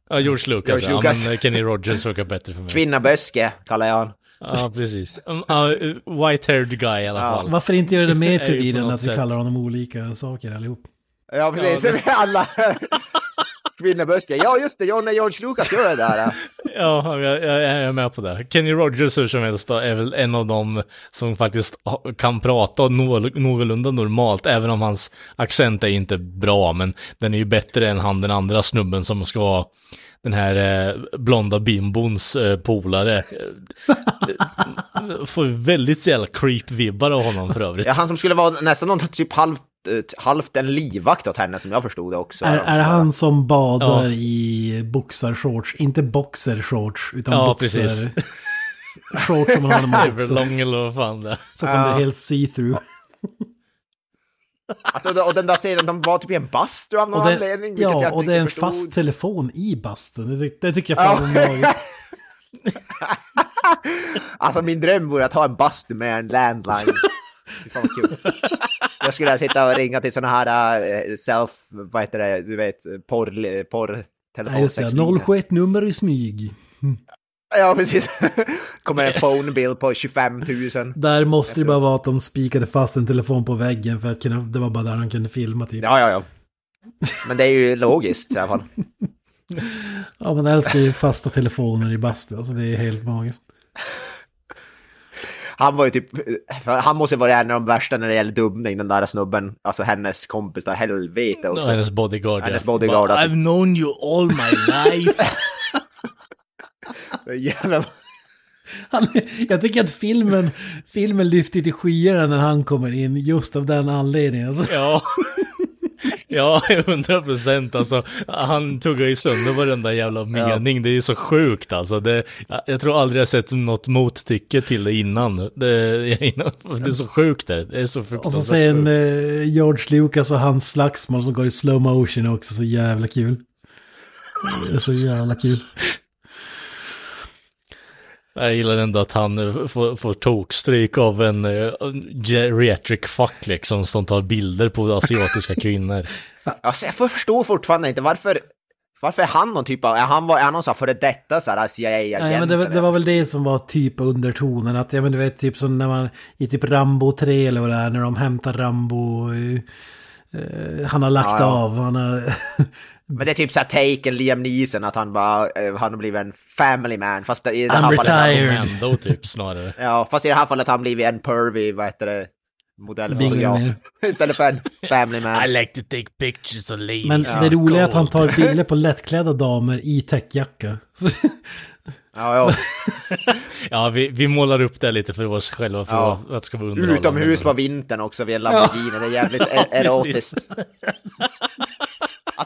Ja, George Lucas, George Lucas. ja, men Kenny Rogers funkar bättre för mig. Kvinnaböske kallar jag honom. Ja, precis. Ja, White-haired guy i alla fall. Varför inte göra det mer [laughs] är förvirrande att vi kallar honom olika saker allihop? Ja, precis. Vi [laughs] alla... [laughs] Kvinnaböske. Ja, just det. John George Lucas gör det där. Ja, jag, jag, jag är med på det. Kenny Rogers hur som helst då, är väl en av dem som faktiskt kan prata nå- någorlunda normalt, även om hans accent är inte bra, men den är ju bättre än han den andra snubben som ska vara den här eh, blonda bimbons eh, polare. [laughs] Får väldigt jävla creep-vibbar av honom för övrigt. Ja, han som skulle vara nästan någon typ halvt, eh, halvt en livvakt åt henne som jag förstod det också. Är, är han som badar Ja. i boxarshorts? Inte boxershorts, utan Ja, boxar... precis. Shorts som man har [laughs] eller vad fan det är. Så att de Ja. blir helt see-through. Alltså, och den där serien, de var typ i en bastu av någon Och det, anledning. ja, och det är en förstod. fast telefon i bastun. Det, det tycker jag Ja. fan är magiskt. [laughs] Alltså min dröm vore att ha en bastu med en landline. Fy fan vad kul. Jag skulle sitta och ringa till såna här eh, self, vad heter det, du vet, porr, porr Nej, just det. 071 nummer i smyg. Ja, precis. [laughs] Kommer en phone bill på 25 000. Där måste det bara vara att de spikade fast en telefon på väggen för att kunna, det var bara där de kunde filma typ. Ja, ja, ja. Men det är ju logiskt i alla fall. Ja, man älskar ju fasta telefoner i bastun. Alltså det är helt magiskt. Han var ju typ, han måste vara en av de värsta när det gäller dubbning, den där snubben. Alltså hennes kompis där, helvete också. hennes bodyguard. Hennes bodyguard, alltså. I've known you all my life. [laughs] Jävla... Han, jag tycker att filmen, filmen lyfter till skyarna när han kommer in just av den anledningen. Alltså, ja. Ja, hundra procent alltså. Han tuggar ju sönder varenda jävla mening. Det är ju så sjukt alltså. Det, jag tror aldrig jag sett något mottycke till det innan. Det, det är så sjukt det. Det är så och så sen eh, George Lucas och hans slagsmål som går i slow motion också så jävla kul. Det är så jävla kul. Jag gillar ändå att han eh, får, får tokstryk av en uh, geriatric fuck liksom som tar bilder på asiatiska kvinnor. [laughs] Alltså, jag förstår fortfarande inte varför... Varför är han någon typ av... Är han, var, är han någon sån här före detta så här CIA-agent? Nej, men det, var- det var väl det som var typ undertonen. Att, ja, men du vet, typ som när man i typ Rambo 3 eller vad det är, när de hämtar Rambo. eh, eh, han har lagt Ja, ja. av, han har... [laughs] Men det är typ såhär Taken, Liam Neeson, att han bara... eh, Han har blivit en family man. Fast i det här I'm fallet... retired. Commando typ snarare. [laughs] Ja, fast i det här fallet har han blivit en pervy, vad heter det? Modellfotograf. [laughs] Istället för en family man. I like to take pictures of ladies. Men det roliga är att han tar bilder [laughs] på lättklädda damer i täckjacka. Ja, ja. Ja, vi, vi målar upp det lite för oss själva för Ja. att det ska vara. Utomhus på vintern också vid en Lamborghini. Det är jävligt e- erotiskt.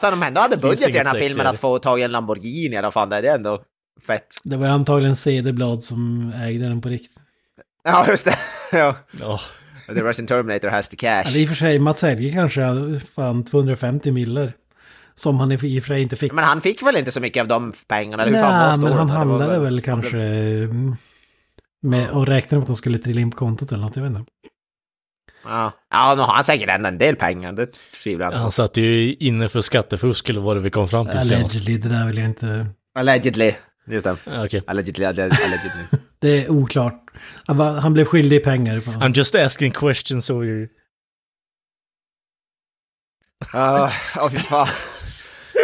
Att han ändå hade budget i den här sexigare. filmen att få tag i en Lamborghini i alla fall. Det är ändå fett. Det var antagligen CD-blad som ägde den på riktigt. Ja, just det. [laughs] Ja. Ja, The Russian Terminator has the cash. Eller i och för sig, Mats Helge kanske hade fan 250 miller. Som han i och för sig inte fick. Men han fick väl inte så mycket av de pengarna? Eller hur fan var Nej, men han handlade väl kanske mm, med och räknade med att de skulle trilla in på kontot eller något, jag vet inte. Ja, ja nu har han säkert ändå en del pengar, det tvivlar jag Han satt ju inne för skattefusk eller vad det vi kom fram till senast. Allegedly, det där vill jag inte... Allegedly. Just det. Okej. Allegedly, allegedly. [laughs] Det är oklart. Han, var, han blev skyldig pengar. På I'm just asking questions so you... Ja, Åh, fy fan.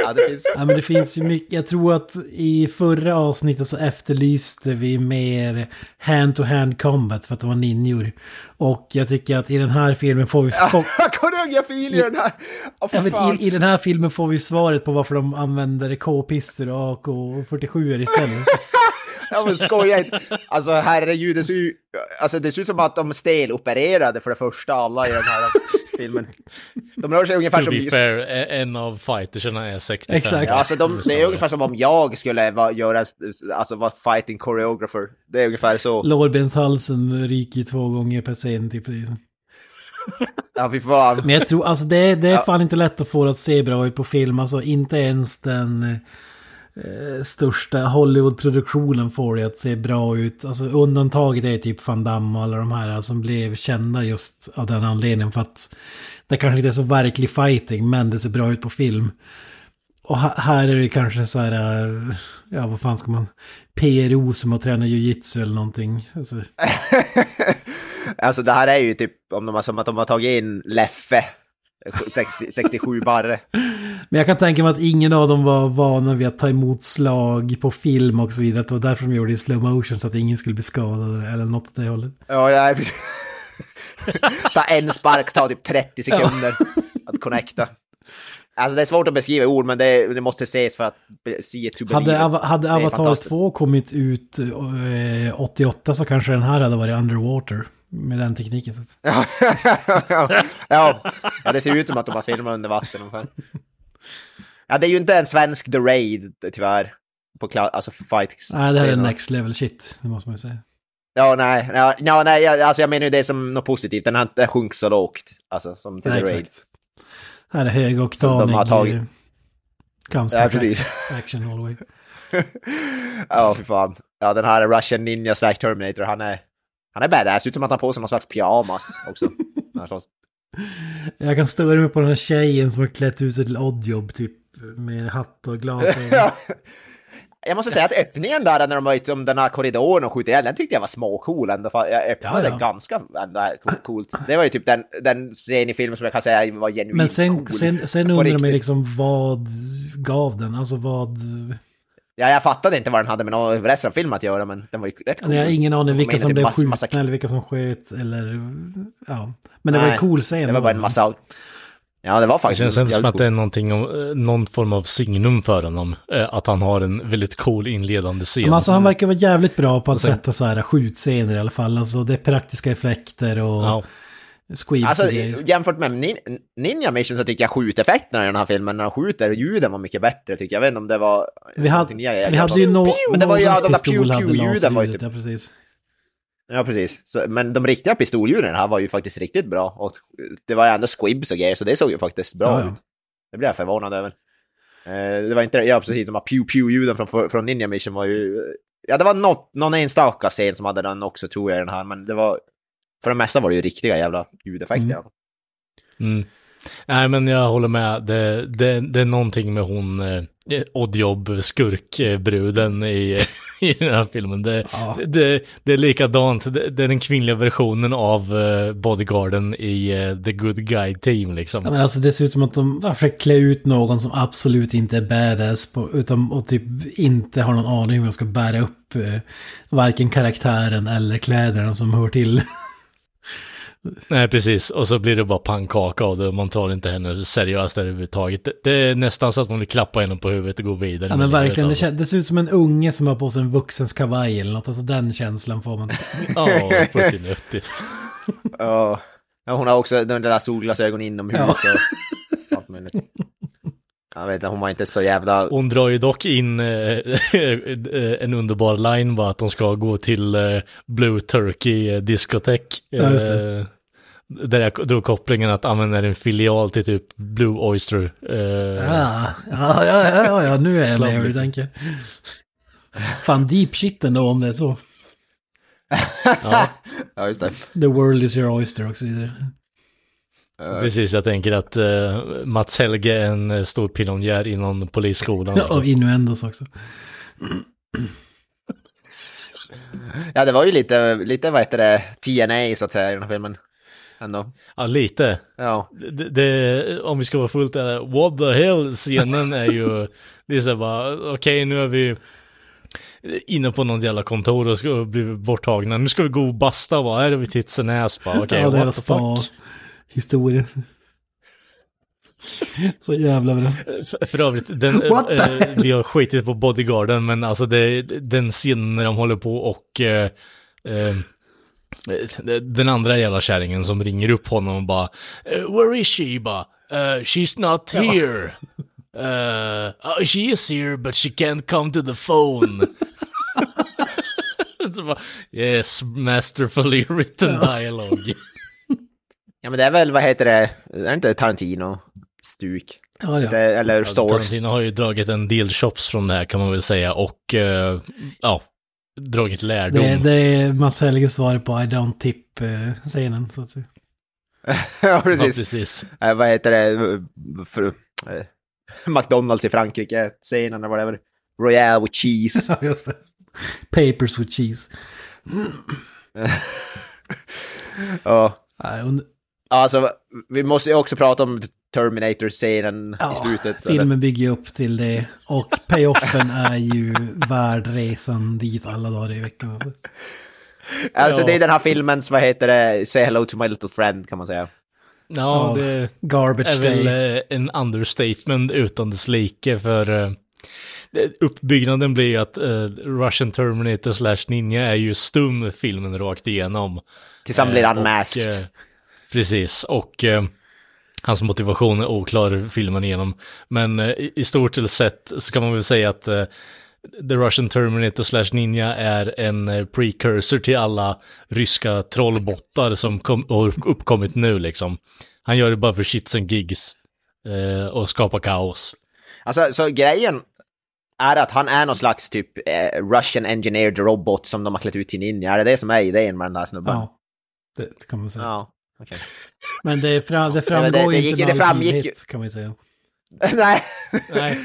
Ja, det finns... Ja, men det finns ju mycket. Jag tror att i förra avsnittet så efterlyste vi mer hand-to-hand combat för att det var ninjor. Och jag tycker att i den här filmen får vi... [laughs] Koreografin i den här! Åh, Ja, för men fan. i, I den här filmen får vi svaret på varför de använder K-pister och AK-47 istället. [laughs] Ja men skoja inte. Alltså herregud, det ser ju... Alltså det ser ut som att de stelopererade för det första alla i den här filmen. De rör sig ungefär To som... be fair, e- en av fightersarna är 65. Exakt. Ja, alltså de, det är ungefär som om jag skulle va, göra, alltså vara fighting choreographer. Det är ungefär så. Lårbenshalsen ryker ju två gånger per scen typ. [laughs] Ja, fy fan. Men jag tror, alltså det, det är fan inte lätt att få det att se bra ut på film. Alltså inte ens den eh, största Hollywood-produktionen får det att se bra ut. Alltså undantaget är typ Van Damme och alla de här som blev kända just av den anledningen. För att det kanske inte är så verklig fighting, men det ser bra ut på film. Och här är det kanske så här, eh, ja vad fan ska man, PRO som har tränat jujitsu eller någonting. Alltså, [laughs] Alltså det här är ju typ om de har, som att de har tagit in Leffe. 60, 67 barre. Men jag kan tänka mig att ingen av dem var vana vid att ta emot slag på film och så vidare. Att det var därför de gjorde det i slow motion så att ingen skulle bli skadad eller något åt det hållet. Ja, nej, precis. Ta en spark, ta typ 30 sekunder att connecta. Alltså det är svårt att beskriva ord, men det, det måste ses för att to believe. Hade, hade Avatar fantastiskt. 2 kommit ut eh, 88 så kanske den här hade varit underwater. Med den tekniken. Så att. [laughs] ja, ja, det ser ut som att de har filmat under vatten. Ja, det är ju inte en svensk The Raid, tyvärr. På kla- alltså fight Nej, det här är next level shit. Det måste man ju säga. Ja, nej, ja, ja, nej, jag- alltså jag menar ju det som något positivt. Den har inte sjunkit så lågt. Alltså, som till Nej, The Raid. exakt. Här är högoktanig. de har tagit. eh, comes Ja, precis. Action all the way. [laughs] Ja, för fan. Ja, den här Russian Ninja slash Terminator, han är... Han är badass, ser ut som att han har på sig någon slags pyjamas också. [laughs] Jag kan störa mig på den här tjejen som har klätt ut sig till oddjob typ. Med hatt och glasögon. [laughs] Ja. Jag måste säga att öppningen där när de var ute om den här korridoren och skjuter ihjäl, den tyckte jag var småcool ändå. Fan, Jag öppnade Ja, ja. ganska ändå co- coolt. Det var ju typ den, den scen i filmen som jag kan säga var genuint Men sen, cool. sen, sen undrar man liksom vad gav den? Alltså vad... Ja, jag fattade inte vad den hade med någon- resten av filmen att göra, men den var ju rätt cool. Jag har ingen aning vilka som det blev skjutna massa- eller vilka som sköt eller... Ja. Men det var Nej, en cool scen. Det var bara en massa... Ja, det var Det faktiskt... känns inte som att det är någonting om, eh, någon form av signum för honom. eh, Att han har en väldigt cool inledande scen. Men alltså han verkar vara jävligt bra på att sen- sätta så här skjutscener i alla fall. Alltså det är praktiska effekter och Ja. Alltså jämfört med nin Ninja Mission så tycker jag skjuteffekterna i den här filmen, när de skjuter, ljuden var mycket bättre tycker jag. Jag vet inte om det var... Vi hade, jag- vi hade ju no, Men det var ju- hade pew-pew-ljuden var ju typ- Ja, precis. Ja, precis. Så, men de riktiga pistolljuden här var ju faktiskt riktigt bra. Och det var ju ändå squibs och grejer, så det såg ju faktiskt bra Ja, ja. ut. Det blev jag förvånad över. Eh, det var inte, ja precis, de här pew-pew-ljuden från, från Ninja Mission var ju... Ja, det var något, någon enstaka scen som hade den också tror jag i den här, men det var... För det mesta var det ju riktiga jävla ljudeffekter. Mm. Mm. Nej, men jag håller med. Det, det, det är någonting med hon eh, oddjobb skurkbruden i, [laughs] i den här filmen. Det, Ja. det, det är likadant. Det, det är den kvinnliga versionen av eh, bodyguarden i eh, The Good Guy Team liksom. Ja, men alltså det ser ut som att de har försökt klä ut någon som absolut inte är badass på, utan och typ inte har någon aning hur de ska bära upp eh, varken karaktären eller kläderna som hör till. [laughs] Nej, precis. Och så blir det bara pannkaka av det och man tar inte henne seriöst överhuvudtaget. Det, det är nästan så att man vill klappa henne på huvudet och gå vidare. Ja men verkligen, det, alltså. det ser ut som en unge som har på sig en vuxens kavaj eller något. Alltså den känslan får man. [laughs] Ja, pretty nöttigt. Ja. Ja, hon har också de där solglasögonen inomhus Ja. och allt möjligt. Jag vet inte, hon var inte så jävla... Hon drar ju dock in eh, en underbar line bara att de ska gå till eh, Blue Turkey eh, diskotek. Ja, just det. Eh, Där jag drog kopplingen att använda en filial till typ Blue Oyster. Eh, Ja, ja, ja, ja, ja, nu är jag med hur du liksom. tänker. Fan, deep shit ändå om det är så. ja, [laughs] Ja, just det. The world is your oyster och så vidare. Precis. Jag tänker att eh, Mats Helge är en eh, stor pionjär inom polisskolan. [laughs] Ja, och innuendos också. Ja, det var ju lite, lite vad heter det, TNA så att säga i den här filmen. Ändå. Ja, lite. Ja. Det, det, om vi ska vara fullt ärliga, what the hell scenen är ju, [laughs] det är så här bara, okej nu är vi inne på något jävla kontor och ska bli borttagna. Nu ska vi gå och basta, vad är det vid tits and ass? Bara, Okej, ja, what the fuck? Spa-historia. så jävla bra. För, för övrigt, den, eh, vi har skitit på bodyguarden, men alltså det, den scenen när de håller på och eh, eh, den andra jävla kärringen som ringer upp honom och bara eh, Where is she? Bara, "Eh, she's not here. Uh, oh, she is here but she can't come to the phone. [laughs] Bara, yes, masterfully written dialogue. Ja, men det är väl, vad heter det, är det inte Tarantino-stuk? Ja, ja. Det, eller Source. Tarantino har ju dragit en del chops från det här kan man väl säga och eh, ja, dragit lärdom. Det, det är Mats Helges svar på I don't tip-scenen, så att säga. ja, [laughs] Ja, precis. precis. Eh, vad heter det, för, eh, McDonalds i Frankrike, scenen eller whatever. Royale with cheese. [laughs] Ja, just det. Papers with cheese. ja. Und- Alltså, vi måste ju också prata om Terminator-scenen i slutet. eller? filmen bygger ju upp till det. Och payoffen är ju värd resan dit alla dagar i veckan. Alltså. Alltså Ja. det är den här filmens, vad heter det, Say hello to my little friend kan man säga. Ja, Ja, det Garbage är väl day. eh, en understatement utan dess like för eh, uppbyggnaden blir ju att eh, Russian Terminator slash Ninja är ju stum filmen rakt igenom. Tills han blir unmasked. Och, precis, och eh, hans motivation är oklar filmen igenom. Men eh, i stort sett så kan man väl säga att eh, The Russian Terminator slash Ninja är en eh, precursor till alla ryska trollbottar som kom, har uppkommit nu liksom. Han gör det bara för shits and gigs. Eh, och skapar kaos. Alltså, så grejen är att han är någon slags typ eh, Russian engineered robot som de har klätt ut till ninja. Är det det som är idén med den där snubben? Ja, det kan man säga. Ja, okej. Men det, fra, det det- framgår det ju gick- inte det framgick ju- kan man ju säga. [laughs] Nej, Nej.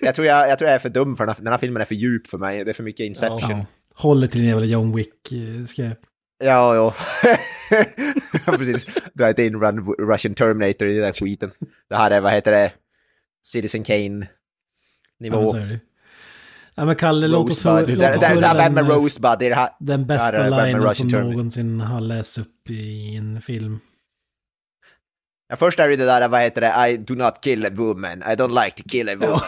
jag tror jag, jag tror jag är för dum för den här, den här filmen är för djup för mig. Det är för mycket Inception. Ja. Håller till en jävla John Wick-skräp. Ja, ja. [laughs] ja precis. Dra inte in Run, Russian Terminator i den där skiten. Det här är, vad heter det, Citizen Ja, Kane-nivå. det. Ja, men Kalle, låt oss, höra den, med eh, Rosebud, det är det här. den bästa linen som Terminator. någonsin har lästs upp i en film. Ja, först är det det där, vad heter det, I do not kill a woman, I don't like to kill a woman.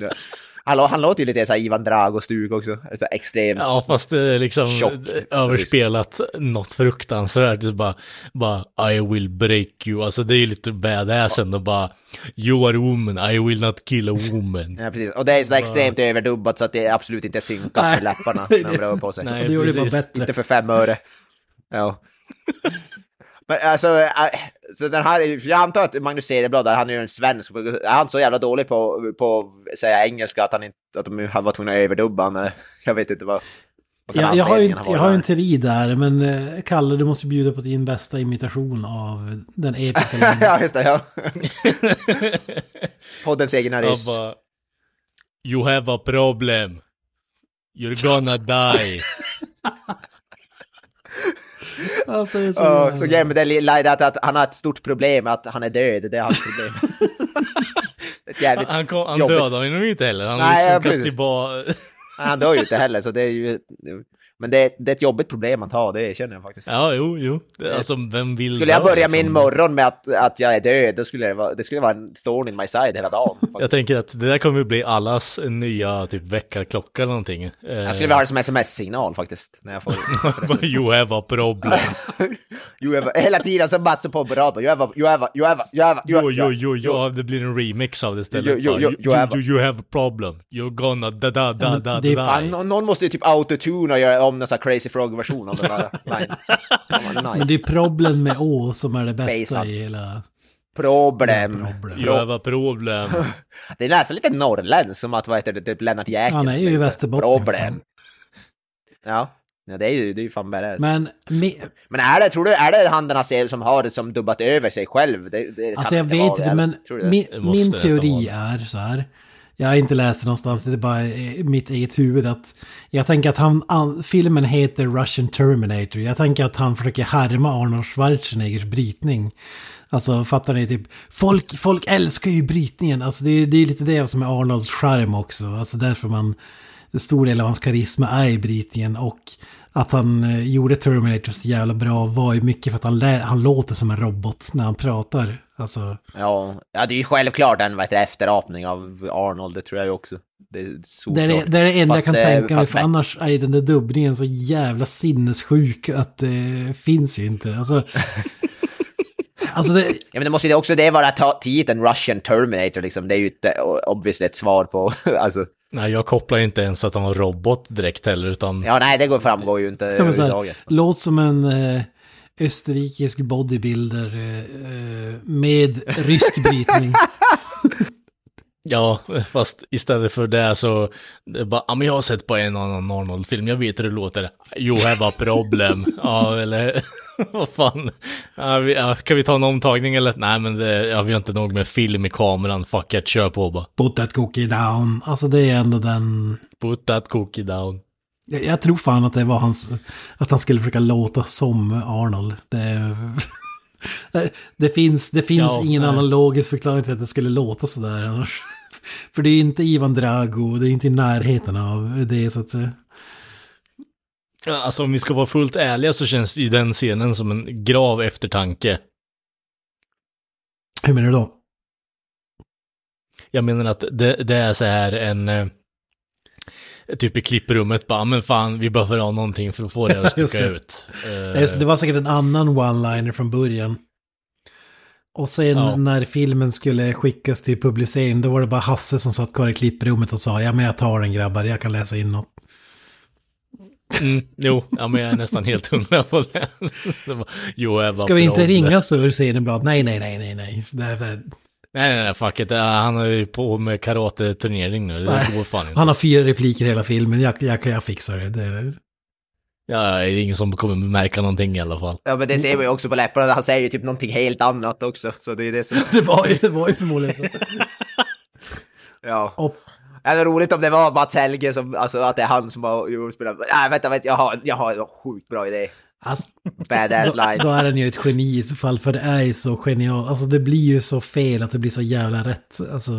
[laughs] [laughs] Hallå, han låter ju lite så här Ivan Drago-stuk också. Så extremt. Ja, fast det är liksom Tjock. överspelat något fruktansvärt. Det är bara, bara I will break you. Alltså det är ju lite badass ändå bara You are a woman, I will not kill a [laughs] woman. Ja, precis. Och det är så extremt överdubbat så att det är absolut inte synkat med läpparna när han rör på sig. Nej, det gjorde det bara bättre. Inte för fem öre. Ja. [laughs] Men alltså, äh, så den här, för jag antar att Magnus Cederblad, där, han är ju en svensk, är han så jävla dålig på, på att säga engelska att, han inte, att de var tvungna att överdubba han? [laughs] Jag vet inte vad... vad kan Jag, har ju jag har ju en där? teori där, men eh, Kalle, du måste bjuda på din bästa imitation av den episka [laughs] ja, just det. Ja. [laughs] Poddens artist. bara, You have a problem. You're gonna die. Alltså, så jävla- så grejen med det är att, att han har ett stort problem att han är död, det är hans problem. [laughs] Han, kom, han jobbigt. dödade honom inte heller. Han Nej, liksom precis. bara... Han dör ju inte heller, så det är ju... Men det är, det är ett jobbigt problem att ha, det känner jag faktiskt. Ja, jo, jo. Det- Alltså, vem vill Skulle jag börja liksom? min morgon med att, att jag är död, då skulle det vara, det skulle vara en thorn in my side hela dagen. [laughs] Jag tänker att det där kommer ju bli allas nya typ väckarklocka eller någonting. Eh, Jag skulle vilja ha det som sms-signal faktiskt. När jag får... [laughs] you have a problem. [laughs] you have, hela tiden så massor på rad. You have, a- you have, a- you have, a- you have, a- you Jo, have, jo, jo, jo, ja, det blir en remix av det istället. Jo, jo, jo, you, you you, have a problem. You're gonna da da da da da fan Fan, nå- någon måste ju typ autotuna och göra om någon sån här Crazy Frog-version av den där line. Ja, men Men nice. det är problem med Å som är det bästa Basead. i hela... Problem. Problem. You have a problem. [laughs] Det är nästan lite norrländskt, som att vad heter det, typ Lennart Jäkel. Han är ju i. Västerbotten, Problem. Ja. ja, det är ju, det är ju fan badass. Men, Men me, är det, tror du, är det han den här som har det som dubbat över sig själv? Det, det Alltså jag vet inte, men min, min teori är så här. Jag har inte läst det någonstans, det är bara mitt eget huvud att... Jag tänker att han, filmen heter Russian Terminator. Jag tänker att han försöker härma Arnold Schwarzeneggers brytning. Alltså fattar ni? Typ, folk, folk älskar ju brytningen. Alltså det, är- det är lite det som är Arnolds charm också. Alltså därför man... En stor del av hans karisma är i brytningen och att han eh, gjorde Terminator så jävla bra var ju mycket för att han, han låter som en robot när han pratar. Alltså... Ja, ja, det är ju självklart en vad heter, det, efterapning av Arnold, det tror jag ju också. Det är Det är, det, det är det enda Fast, jag kan eh, tänka mig, för annars är den där dubbningen så jävla sinnessjuk att det finns ju inte. Alltså, [laughs] alltså det, Ja, men det måste ju också det vara ta- titeln Russian Terminator liksom. Det är ju eh, obviously ett svar på, [laughs] alltså. Nej, jag kopplar inte ens att han var robot direkt heller, utan... Ja, nej, det går, framgår ju inte överhuvudtaget. låt som en eh, österrikisk bodybuilder eh, eh, med rysk brytning. [laughs] Ja, fast istället för det så, det är bara, ja men jag har sett på en annan Arnold-film, jag vet hur det låter. You have a problem. [laughs] ja, eller [laughs] vad fan. Ja, vi, ja, kan vi ta en omtagning eller? Nej men det, ja, vi har inte nog med film i kameran, fuck it, kör på bara. Put that cookie down. Alltså det är ändå den... Put that cookie down. Jag, jag tror fan att det var hans... Att han skulle försöka låta som Arnold. Det, [laughs] det finns, det finns Ja, ingen nej. annan logisk förklaring till att det skulle låta sådär annars. [laughs] För det är inte Ivan Drago, det är inte i närheten av det så att säga. Alltså om vi ska vara fullt ärliga så känns ju den scenen som en grav eftertanke. Hur menar du då? Jag menar att det, det är så här en... Typ i klipprummet bara, men fan vi behöver ha någonting för att få det att [laughs] sticka det. ut. Eh, Just det, det var säkert en annan one-liner från början. Och sen Ja. när filmen skulle skickas till publicering, då var det bara Hasse som satt kvar i klipprummet och sa ja men jag tar den grabbar, jag kan läsa in något. Mm, jo, ja, men jag är nästan helt hundra på det. [laughs] jo, jag Ska vi inte ringa Sur Cedenblad? Nej, nej, nej, nej, nej. Det är för... Nej, nej, nej, fuck it. Han är ju på med karate-turnering nu. Det går fan inte. Han har fyra repliker i hela filmen, jag, jag, jag fixar det. det är... Ja, det är ingen som kommer märka någonting i alla fall. Ja, men det ser man ju också på läpparna. Han säger ju typ någonting helt annat också. Så det är det som... [laughs] Det var ju, det var ju förmodligen så. Ja. Och, Ja, Det är roligt om det var Mats Helge som, alltså att det är han som har gjort spelat. Nej, vänta, vänta, jag har, jag har en sjukt bra idé. Alltså, Badass då, line. då är den ju ett geni i så fall, för det är ju så genialt. Alltså det blir ju så fel att det blir så jävla rätt. Alltså,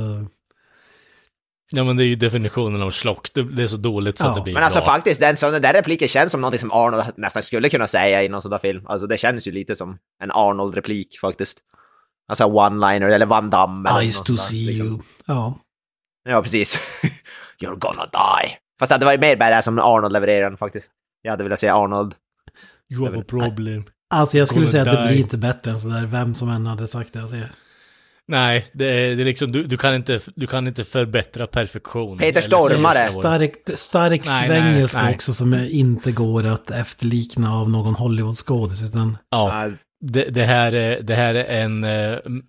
Ja, men det är ju definitionen av slock. Det, är så dåligt så Ja, att det blir Men alltså bra. faktiskt, den, så den där repliken känns som någonting som Arnold nästan skulle kunna säga i någon sån där film. Alltså det känns ju lite som en Arnold-replik faktiskt. Alltså one-liner eller Van Damme. något to see liksom. you. Ja. Ja, precis. [laughs] You're gonna die. Fast det hade varit mer badass som Arnold levererar den faktiskt. Jag hade velat se Arnold. You have a problem. Alltså jag skulle Gonna säga att det die. blir inte bättre än sådär, vem som än hade sagt det. Alltså, Nej, det är, det är liksom, du, du, kan inte, du kan inte förbättra perfektion. Peter Stormare. Stark, stark Nej, svengelska nej, nej. också som inte går att efterlikna av någon Hollywoodskådis. Utan Ja, det, det, här, är- det här är en... l-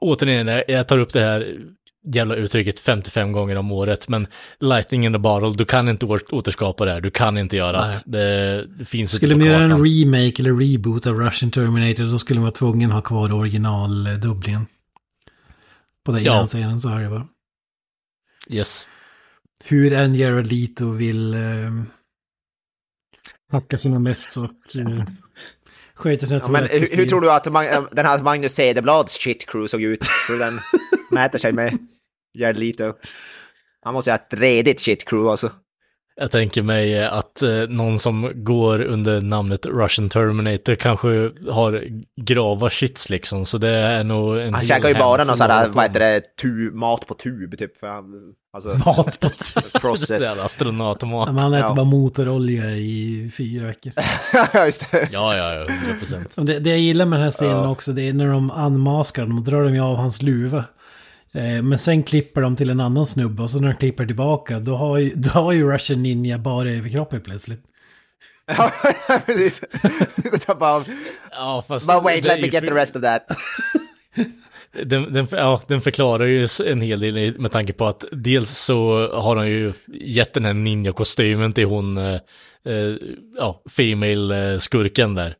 återigen, jag tar upp det här jävla uttrycket 55 gånger om året, men lightning in the bottle, du kan inte åter- återskapa det här, du kan inte göra Nej. det. Det, det finns skulle man göra en remake eller reboot av Russian Terminator så skulle man vara tvungen att ha kvar originaldubblingen. På den Ja. scenen så är det bara. Yes. Hur än Jared Leto vill eh, hacka sina mess och eh, [laughs] sköta sina ja, men hur, hur tror du att Mag- den här Magnus Cederblads shit crew såg ut? Du den [laughs] mäter sig med Jared Leto? Han måste ju ha ett redigt shit crew alltså. Jag tänker mig att eh, någon som går under namnet Russian Terminator kanske har grava shits liksom, så det är nog en Han käkar ju bara någon sån här, vad heter det, tu, mat på tub typ. För han, alltså, [laughs] Mat på t- [laughs] Det process. är astronautmat. Men han äter Ja. bara motorolja i fyra veckor. [laughs] Just det. Ja, ja, ja, 100 procent. Och det, det jag gillar med den här scenen Ja. också, det är när de unmaskar honom och drar de ju av hans luva. Eh, Men sen klipper de till en annan snubbe och så när de klipper tillbaka då har ju, [laughs] då har ju Russian Ninja bara överkroppen plötsligt. [laughs] Ja, precis. Det tar bara, Ja, fast... but wait, let me get the rest of that. [laughs] Den, den, ja, den förklarar ju en hel del med tanke på att dels så har han ju gett den här ninja-kostymen till hon, eh, eh, ja, female-skurken där.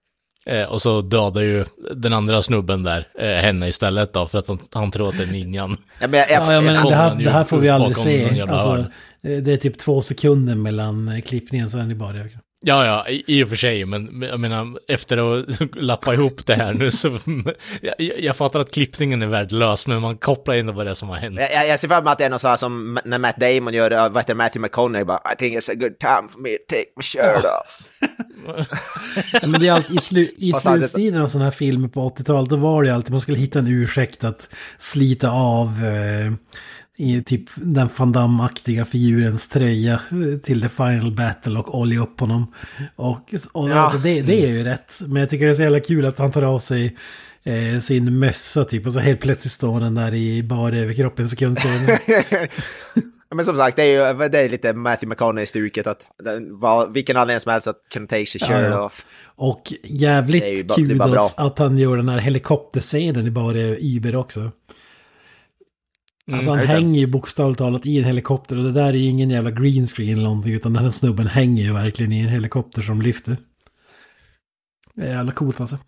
Eh, och så dödar ju den andra snubben där eh, henne istället då, för att han, han tror att det är ninjan. [laughs] Ja, men jag, Ja, men det här, det här får vi aldrig se. Alltså, det är typ två sekunder mellan eh, klippningen så är ni bara överkropp. Ja, ja, i, och för sig, men jag menar, efter att [laughs] lappa ihop det här nu så, [laughs] jag, jag fattar att klippningen är värdelös, men man kopplar in vad det är som har hänt. jag, jag- ser fram emot att det är något så här som när Matt Damon gör, vad heter det, Matthew McConaughey bara I think it's a good time for me to take my shirt off. [laughs] Ja, men det är alltid, i, slu, i slutstriden av sådana här filmer på 80-talet, då var det alltid, man skulle hitta en ursäkt att slita av eh, i typ den Van Damme-aktiga figurens tröja eh, till the final battle och olja upp honom. Och, och Ja. alltså, det, det är ju rätt, men jag tycker det är så jävla kul att han tar av sig eh, sin mössa typ och så helt plötsligt står den där i bara överkroppen en sekund senare. [laughs] Men som sagt, det är ju det är lite Matthew McConaughey-stuket att var, vilken anledning som helst att kunna take sig shirt Ja, off. Och jävligt bara- kudos bra. att han gör den här helikopterscenen i bara Uber också. Alltså han just det. hänger ju bokstavligt talat i en helikopter och det där är ju ingen jävla green screen eller någonting utan den här snubben hänger ju verkligen i en helikopter som lyfter. Det är jävla coolt alltså.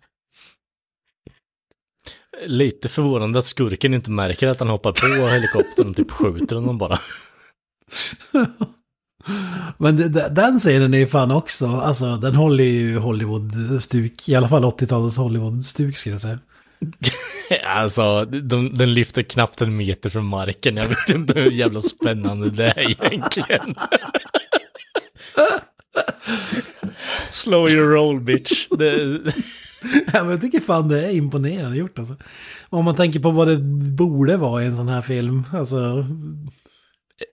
Lite förvånande att skurken inte märker att han hoppar på helikoptern och typ skjuter honom bara. [laughs] Men det, den scenen är ju fan också, alltså den håller ju Hollywood-stuk, i alla fall 80-talets Hollywood-stuk skulle jag säga. [laughs] Alltså, de, den lyfter knappt en meter från marken. Jag vet inte hur jävla spännande det är egentligen. [laughs] Slow your roll bitch. Det, [laughs] Ja, jag tycker fan det är imponerande gjort alltså. Om man tänker på vad det borde vara i en sån här film. Alltså,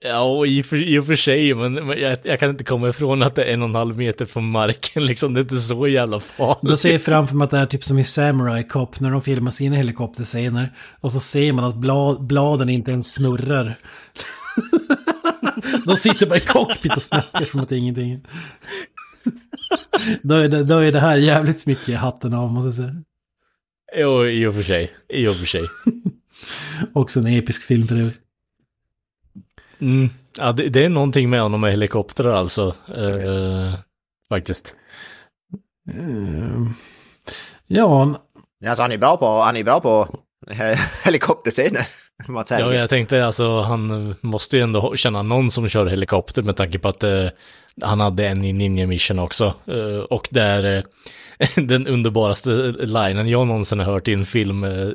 ja, i, och för, i och för sig, men, men jag, jag kan inte komma ifrån att det är en och en halv meter från marken. [laughs] Liksom, det är inte så jävla farligt. Då ser jag framför mig att det är typ som i Samurai Cop när de filmar sina helikopterscener. Och så ser man att bla, bladen inte ens snurrar. [laughs] de sitter bara i cockpit och snackar som att ingenting. [laughs] då, är det, då är det här jävligt mycket hatten av måste jag säga. Jo, i och för sig. I och för sig. Också en episk film för övrigt. Mm. Ja, det, det är någonting med honom med helikoptrar alltså. Eh, faktiskt. Ehm, Ja, Alltså han är bra på, han är bra på eh, helikopterscener. [laughs] Ja, jag tänkte alltså han måste ju ändå känna någon som kör helikopter med tanke på att eh, han hade en i Ninja Mission också. Eh, och där eh, [laughs] den underbaraste linen jag någonsin har hört i en film eh,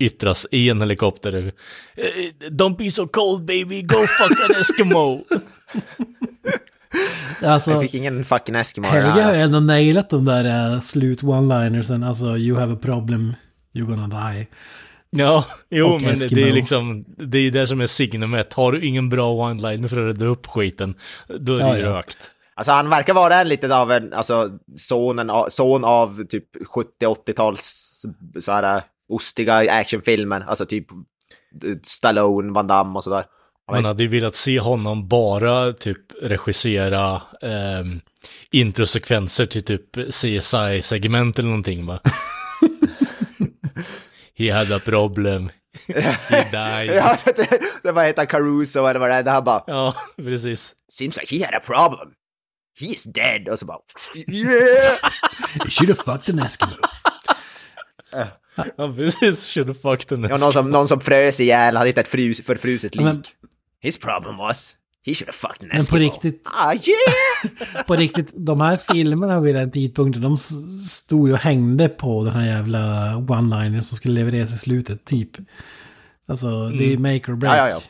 yttras i en helikopter. Eh, Don't be so cold baby, go fuck an Eskimo. [laughs] alltså Jag fick ingen fucking Eskimo. det Helge har ju ändå nailat de där uh, slut one-linersen. Alltså, you have a problem, you're gonna die. ja, jo Och men Eskimo. det är liksom, det är det som är signumet. Har du ingen bra one-liner för att rädda upp skiten, då är det Ja, ju ja. rökt. Alltså han verkar vara en lite av en, alltså sonen, av- son av typ 70-80-tals så här ostiga actionfilmer. Alltså typ eh, Stallone, Van Damme och sådär. Man hade ju velat se honom bara typ regissera ehm, introsekvenser till typ CSI-segment eller någonting va? [laughs] He had a problem. He [laughs] died. Ja, det, det var heter Caruso eller vad det är. Det här bara, Ja, precis. seems like he had a problem. He's dead. Och så bara, [laughs] yeah! You should have fucked an Eskimo. [laughs] Ja, precis. Should have fucked an Ja, någon, som, någon som frös ihjäl, hade hittat ett frus, förfruset lik. Men- His problem was, he should have fucked an Men på riktigt, Ah, yeah! [laughs] på riktigt, de här filmerna vid den tidpunkten, de stod ju och hängde på den här jävla one-liner som skulle levereras i slutet, typ. Alltså, det är make or break. Ja, ja, ja.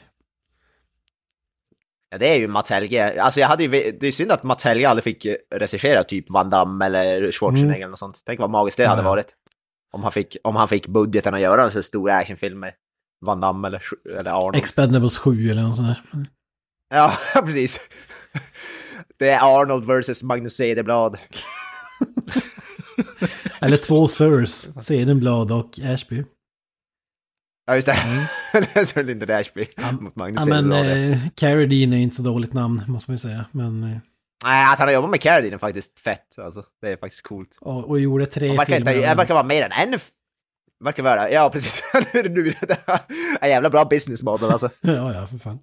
Ja, det är ju Mats Helge. Alltså jag hade ju, det är synd att Mats Helge aldrig fick eh, regissera typ Van Damme eller Schwarzenegger eller något sånt. Tänk vad magiskt det hade Mm. Ja, ja. varit. Om han, fick, om han fick budgeten att göra så stor actionfilm med Van Damme eller, eller Arnold. Expendables 7 eller något sånt där. ja, [laughs] precis. Det är Arnold versus Magnus Cederblad. [laughs] Eller två Sirs, Sedenblad och Ashby. Ja, just det. [laughs] så Linda Ashby mot Magnus Ja, men Cederblad. eh, Carradine är inte så dåligt namn, måste man ju säga. Men, eh, Nej, att han har jobbat med Carradine är faktiskt fett. Alltså, det är faktiskt coolt. och, och gjorde tre Han verkar, inte, filmer. det verkar vara mer än en... f- Verkar vara, ja precis. [laughs] nu [laughs] en jävla bra business model alltså. [laughs] ja, ja, för fan.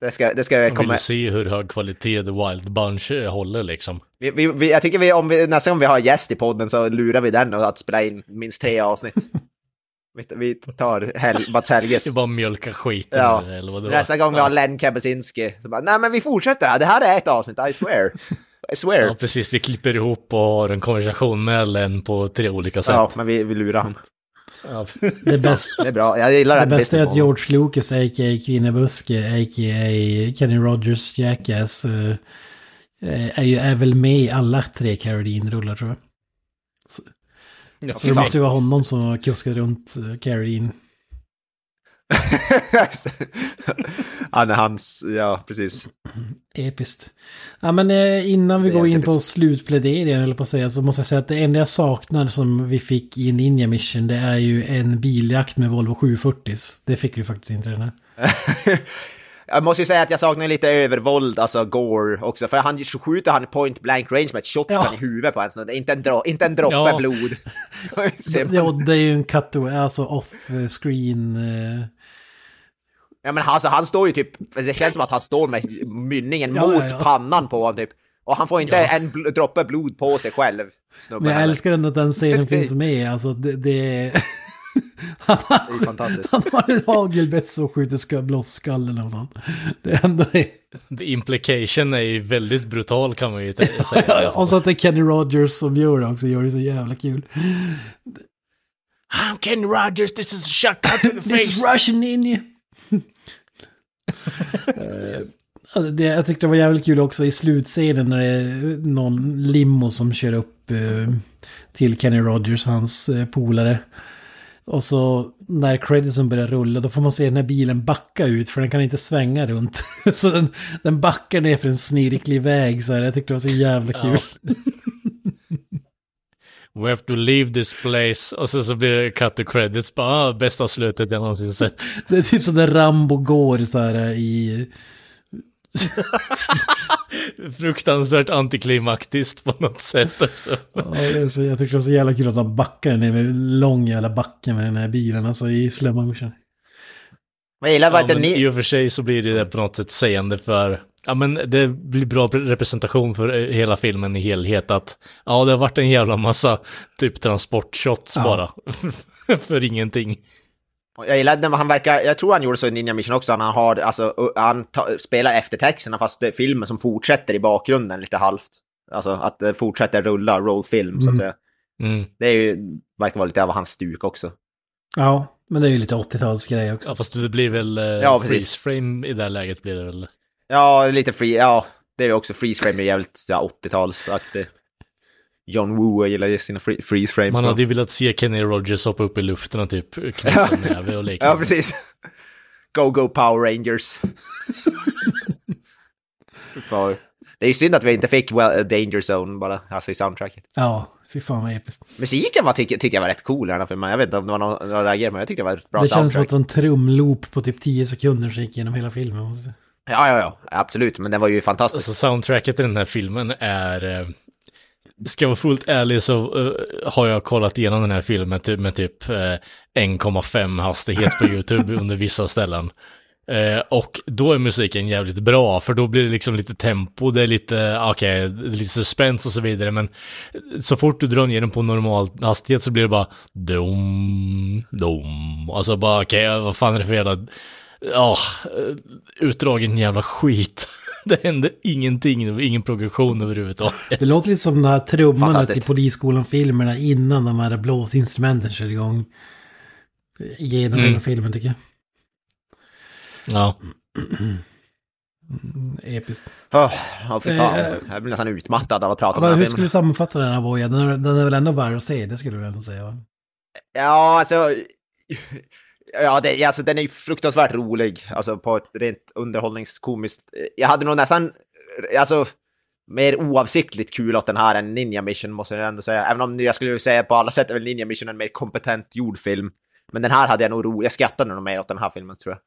Det ska, det ska Jag vill komma... se hur hög kvalitet The Wild Bunch eh, håller liksom. Vi, vi, vi, jag tycker vi, om vi, nästa gång vi har gäst i podden så lurar vi den och att spela in minst tre avsnitt. Vi, tar Hel, Mats Helges. Det är bara [laughs] mjölka skiten Ja. eller vad det var. Nästa gång vi har Len så bara, nej men vi fortsätter här, det här är ett avsnitt, I swear. I swear. Ja, Ja, precis. Vi klipper ihop och har en konversation med Len på tre olika sätt. men vi, vi lurar honom. Ja. Det, bäst, [laughs] Det är bra, jag gillar det bästa är att. George Lucas, a.k.a. Kvinnebuske, a.k.a. Kenny Rogers, Jackass, eh, eh, är, ju, är väl med i alla tre Carradine-rullar tror jag. Ja, Så det måste ju vara honom som kuskat runt eh, Carradine. [laughs] ja, när hans, ja precis. Episkt. Ja, men eh, innan vi är går in jävligt på episkt. slutpläderingen, eller på att säga, så måste jag säga att det enda jag saknar som vi fick i Ninja Mission, det är ju en biljakt med Volvo 740. Det fick vi faktiskt inte den här. [laughs] Jag måste ju säga att jag saknar lite övervåld, alltså gore också. För han skjuter han point blank range med ett shotgun Ja. i huvudet på en sån. Inte en, dro- inte en droppe Ja. blod. [laughs] [laughs] Ja, det är ju en cut alltså off-screen. Eh, Ja men alltså han står ju typ, det känns som att han står med mynningen Ja, mot ja, pannan på honom typ. Och han får inte en bl- droppe blod på sig själv. Snubben. men jag älskar ändå att den scenen [laughs] finns med. Alltså det... det [laughs] han, har, Det är fantastiskt. han har en hagelbössa och skjuter ska, blått skallen av någon. Det ändå är... The implication är ju väldigt brutal kan man ju säga. [laughs] Och så att det är Kenny Rogers som gör det också, gör det så jävla kul. I'm Kenny Rogers, this is a shotgun to the [laughs] This is face. Russian ninja. Eh, alltså det, jag tyckte det var jävligt kul också i slutscenen när det är någon limo som kör upp eh, till Kenny Rogers, hans eh, polare. Och så när creditsen börjar rulla då får man se den här bilen backa ut för den kan inte svänga runt. [laughs] så den, den backar ner för en snirklig väg så här. Jag tyckte det var så jävla kul. [laughs] We have to leave this place. Och så, så blir det cut to credits. Bara, ah, bästa slutet jag någonsin sett. [laughs] Det är typ som när Rambo går så här i... [laughs] Fruktansvärt antiklimaktiskt på något sätt också. Ja, det är så, jag tyckte det var så jävla kul att han backar ner med lång jävla backe med den här bilen, alltså i slow motion. Men gillar Ja, men ni... I och för sig så blir det där på något sätt sägande för, ja men det blir bra representation för eh, hela filmen i helhet att, ja det har varit en jävla massa typ transportshots Ja. bara. [laughs] för ingenting. Jag gillar när han verkar, jag tror han gjorde så i Ninja Mission också, han har, alltså, han ta, spelar eftertexterna fast det är filmen som fortsätter i bakgrunden lite halvt. Alltså att det fortsätter rulla, roll film så att Mm. säga. Mm. Det är ju, verkar vara lite av hans stuk också. Ja, men det är ju lite 80-talsgrej också. Ja fast det blir väl eh, Ja, precis. freeze frame i det här läget blir det väl. Ja, lite free, ja, det är ju också freeze frame, är jävligt ja, 80-talsaktig. John Woo gillar ju sina free, freeze frames. Man hade ju velat se Kenny Rogers hoppa upp i luften och typ knyta en näve och [laughs] liknande. Ja, precis. Go, go Power Rangers. [laughs] Det är ju synd att vi inte fick well, Danger Zone bara, alltså i soundtracket. Ja, fy fan vad episkt. Musiken var, tycker tycker jag var rätt cool men jag vet inte om det var någon någon reagerade, men jag tyckte det var ett bra det känns som soundtrack. att det var en trumloop på typ 10 sekunder som gick genom hela filmen. jag. Ja, ja, ja, absolut, men den var ju fantastisk. Alltså soundtracket i den här filmen är... Ska jag vara fullt ärlig så eh, har jag kollat igenom den här filmen typ, med typ eh, 1,5 hastighet på YouTube [laughs] under vissa ställen. Eh, och då är musiken jävligt bra, för då blir det liksom lite tempo, det är lite, okej, lite suspens och så vidare, men så fort du drar ner den på normal hastighet så blir det bara dum, dum, alltså bara okej, vad fan är det för jävla, ja, eh, utdragen jävla skit. [laughs] Det hände ingenting, det var ingen progression överhuvudtaget. Det låter lite som de här trummorna till Polisskolan-filmerna innan de här blåsinstrumenten kör igång. Genom Mm. hela filmen tycker jag. Ja. Mm, Episkt. Ja, för fan. Eh, Jag blir nästan utmattad av att prata om Men den här hur filmen. skulle du sammanfatta den här bojen? Den är, den är väl ändå värd att se, det skulle du väl ändå säga? va? Ja, alltså... Ja, det, alltså den är ju fruktansvärt rolig, alltså på ett rent underhållningskomiskt. Eh, jag hade nog nästan, eh, alltså, mer oavsiktligt kul åt den här än Ninja Mission, måste jag ändå säga. Även om jag skulle säga på alla sätt är väl Ninja Mission en mer kompetent gjord film. Men den här hade jag nog roligt, jag skrattade nog mer åt den här filmen tror jag.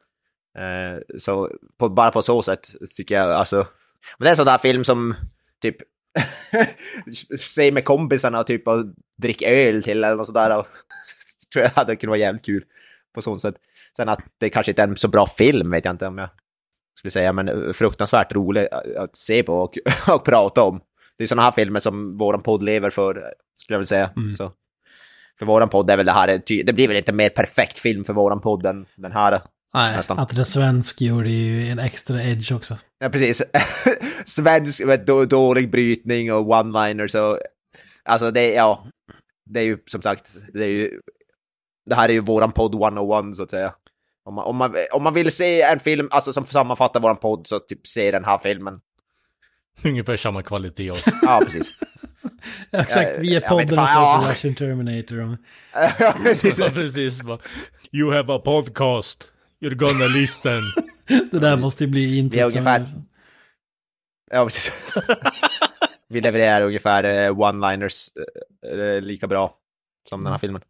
Eh, så på, bara på så sätt tycker jag alltså. Men det är en sån där film som typ [laughs] se med kompisarna och typ och öl till eller något sådär. Och, [laughs] tror jag hade kunnat vara jävligt kul på så sätt. Sen att det kanske inte är en så bra film vet jag inte om jag skulle säga, men fruktansvärt rolig att se på och, [laughs] och prata om. Det är sådana här filmer som våran podd lever för, skulle jag vilja säga. Mm. Så. För våran podd är väl det här, det blir väl inte mer perfekt film för våran podd än den här. Nej, Nästan. att det är svensk gjorde ju en extra edge också. Ja, precis. [laughs] Svensk med då, dålig brytning och one-liners och... Alltså det, ja. Det är ju som sagt, det är ju... Det här är ju våran podd 101 så att säga. Om man, om man, om man vill se en film alltså, som sammanfattar våran podd så typ se den här filmen. Ungefär samma kvalitet också. [laughs] Ja, precis. Ja, [laughs] exakt, vi är podden och står ja. på Russian Terminator. [laughs] Ja, precis. Ja, precis. You have a podcast. You're gonna listen. Det där måste ju bli Vi är introt. ungefär- Ja, precis. Vi levererar ungefär eh, one-liners eh, eh, lika bra som den här filmen.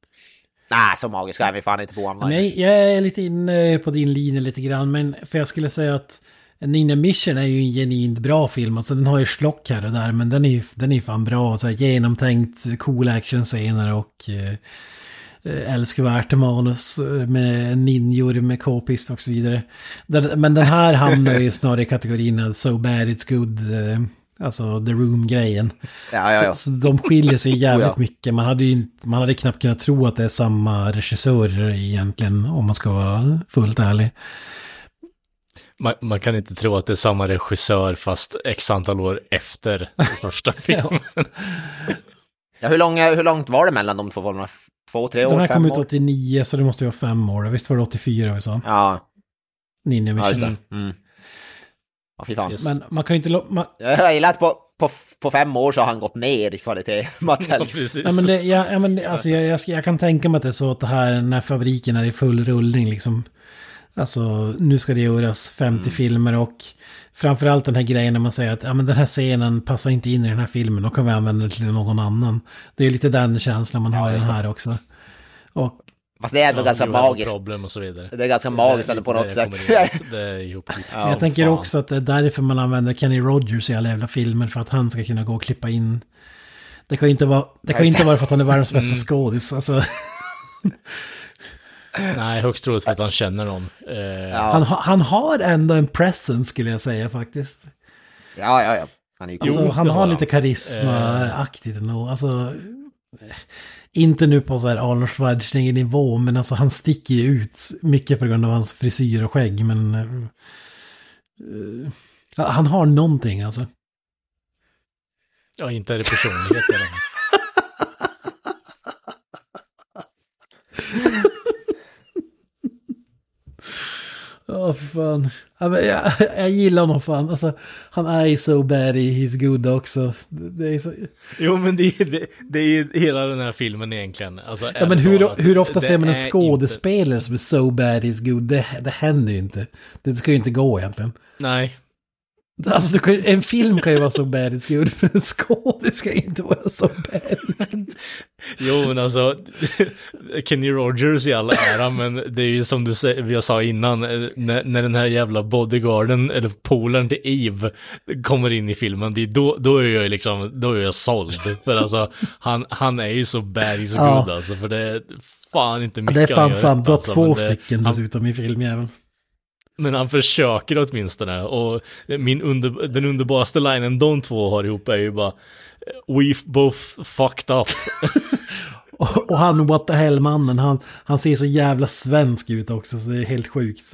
Nej, så magiska är vi fan inte på online. Nej, jag är lite inne på din linje lite grann, men för jag skulle säga att Ninja Mission är ju en genuint bra film, alltså den har ju slock här och där, men den är ju den är fan bra, så här genomtänkt, cool actionscener och eh, älskvärt manus med ninjor med k-pist och så vidare. Den, men den här hamnar ju snarare i kategorin So bad it's good, eh, alltså the room-grejen. Ja, ja, ja. Så, så de skiljer sig jävligt [laughs] Oh, ja. mycket. Man hade ju inte- man hade knappt kunnat tro att det är samma regissörer egentligen, om man ska vara fullt ärlig. Man, man kan inte tro att det är samma regissör fast x antal år efter [laughs] första filmen. Ja, hur, lång, hur långt var det mellan de två filmerna? Två, tre år? Den här fem kom ut år? 89, så det måste ju vara fem år. Visst var det 84 vi sa? Ja, Ninja ja just Mission. det. Mm. Ja, fy fan. Yes. Men man kan ju inte... lo- Man, [laughs] Jag gillar att på, på, på fem år så har han gått ner i kvalitet, [laughs] Mats Ja, ja, men det, ja, ja, men det, alltså, jag, jag, jag kan tänka mig att det är så att det här, när fabriken är i full rullning liksom. Alltså, nu ska det göras 50 Mm. filmer och framförallt den här grejen när man säger att ja, men den här scenen passar inte in i den här filmen, då kan vi använda den till någon annan. Det är lite den känslan man har i den här också. Och Fast det är ändå Ja, ganska magiskt. Problem och så vidare. Det är ganska magiskt ändå på något Det sätt. [laughs] Det är ihopklippt. Ja, jag tänker fan. också att det är därför man använder Kenny Rogers i alla jävla filmer, för att han ska kunna gå och klippa in. Det kan ju inte vara, det kan inte vara för att han är världens bästa skådis. Alltså, [laughs] Nej, högst troligt för att han känner någon. Eh, han, ha- han har ändå en presence skulle jag säga faktiskt. ja, ja, ja. Han är ju Alltså, han har lite han. karisma-aktigt ändå. Alltså, eh, inte nu på så här Arnold Schwarzenegger-nivå, men alltså han sticker ju ut mycket på grund av hans frisyr och skägg. Men eh, han har någonting alltså. ja, inte är det personlighet eller något. [laughs] Ja, för fan. Jag, [laughs] jag gillar honom fan. Alltså, han är ju so bad i He's Good också. Det är så... Jo, men det, är- det, det är ju hela den här filmen egentligen. Alltså, Ja, men hur, hur ofta ser man en skådespelare som är so bad he's good? Det, det händer ju inte. Det ska ju inte gå egentligen. Inte, nej, Alltså, kan, en film kan ju vara so bad it's good, men en skådis ska inte vara so bad it's good. [laughs] Jo, men alltså, Kenny Rogers i all ära, men det är ju som du säger, vi sa innan, eh, när, när den här jävla bodyguarden, eller polaren till Eve, kommer in i filmen, det är då, då är jag liksom, då är jag såld. För alltså, han, han är ju så bad is Ja. good alltså, för det är fan inte mycket Det är fan sant, du har alltså, två det- stycken han, dessutom i filmjäveln. Men han försöker åtminstone, och min under, den underbaraste linen de två har ihop är ju bara We've both fucked up. [laughs] Och, och han, what the hell-mannen, han, han ser så jävla svensk ut också, så det är helt sjukt. [laughs]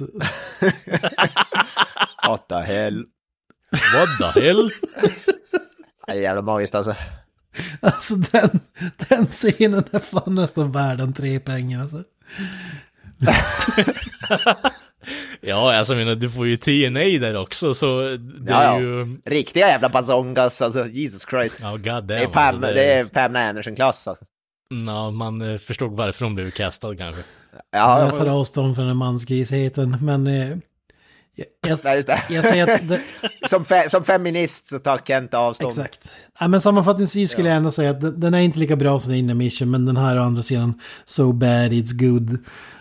What the hell. What the hell? Det är jävla magiskt alltså. Alltså den, den scenen är fan nästan värd en tre pengar alltså. [laughs] Ja, alltså jag menar, du får ju TNA där också, så det Ja, är ja. ju... Riktiga jävla bazongas, alltså Jesus Christ. Ja, god damn. Det är Pam, alltså, det är Pam Anderson-klass alltså. Ja, man eh, förstod varför de blev castad kanske. Ja, jag tar avstånd från den mansgrisheten, men eh, Jag, [laughs] det. jag säger att det, [laughs] Som, fe, som feminist så tar Kent avstånd. Exakt. Ja, men sammanfattningsvis skulle jag ändå säga att den- den är inte lika bra som The Mission, men den här å andra sidan So Bad It's Good.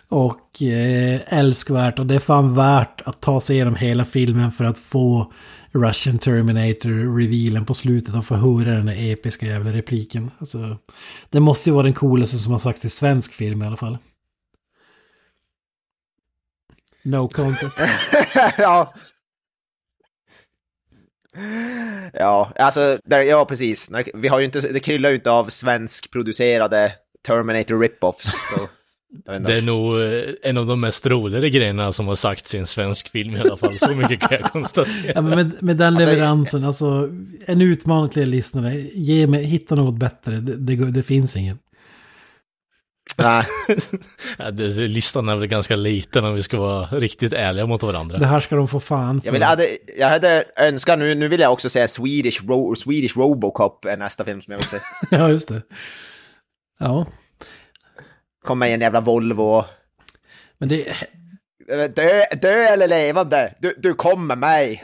Och eh, älskvärt, och det är fan värt att ta sig igenom hela filmen för att få Russian Terminator-revealen på slutet och få höra den där episka jävla repliken. Alltså, det måste ju vara den coolaste som har sagts i svensk film i alla fall. No contest. [laughs] ja. Ja, alltså, där, ja precis. Vi har ju inte, det kryllar ju inte av svenskproducerade Terminator rip-offs. Så. Det är nog eh, en av de mest roligare grejerna som har sagts i en svensk film i alla fall. Så mycket kan jag [laughs] konstatera. Ja, men med, med den Alltså, leveransen, alltså en utmaning till er lyssnare, ge mig, hitta något bättre, det, det, det finns ingen. Nej. [laughs] Ja, det, det, listan är väl ganska liten om vi ska vara riktigt ärliga mot varandra. Det här ska de få fan för. Jag, vill, hade, jag hade önskat nu, nu vill jag också säga Swedish, Ro, Swedish Robocop är nästa film som jag vill se. [laughs] Ja, just det. Ja, Kommer i en jävla Volvo. men det, Dö, dö eller levande, du, du kommer mig.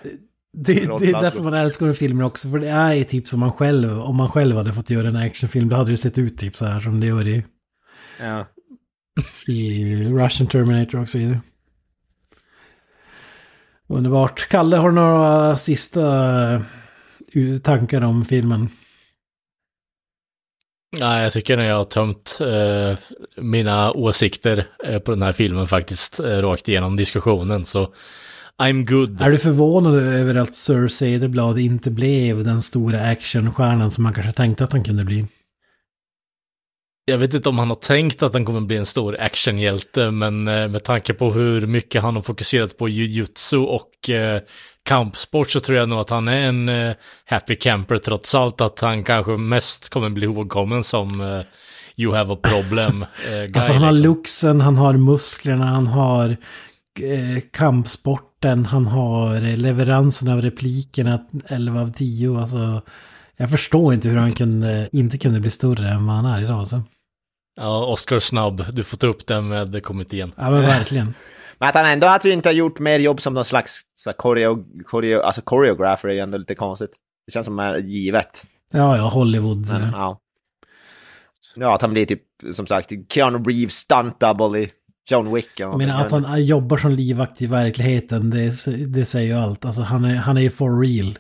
det, det är därför man älskar filmer också. För det är typ som man själv, om man själv hade fått göra en actionfilm, då hade det sett ut typ så här som det gör i, Ja. i Russian Terminator också. Underbart. Kalle, har du några sista eh, tankar om filmen? Nej, jag tycker när jag har tömt eh, mina åsikter eh, på den här filmen faktiskt eh, rakt igenom diskussionen så I'm good. Är du förvånad över att Sir Cederblad inte blev den stora actionstjärnan som man kanske tänkte att han kunde bli? Jag vet inte om han har tänkt att han kommer bli en stor actionhjälte, men eh, med tanke på hur mycket han har fokuserat på jujutsu och eh, kampsport så tror jag nog att han är en eh, happy camper trots allt. Att han kanske mest kommer bli ihågkommen som eh, you have a problem eh, [laughs] guy. Alltså han har liksom. luxen, han har musklerna, han har kampsporten, han har leveransen av replikerna 11 av 10. Alltså, jag förstår inte hur han kunde, inte kunde bli större än vad han är idag. Alltså. Ja, Oscar Snabb, du får ta upp den med kommittén. Ja men verkligen. [laughs] Men att han ändå att inte har gjort mer jobb som någon slags så här, choreo, choreo, alltså choreographer är ju ändå lite konstigt. Det känns som är givet. Ja, ja, Hollywood. Men, ja. ja, att han blir typ, som sagt, Keanu Reeves stunt double i John Wick. Jag menar att han jobbar som livvakt i verkligheten, det, det säger ju allt. Alltså han är, han är ju for real.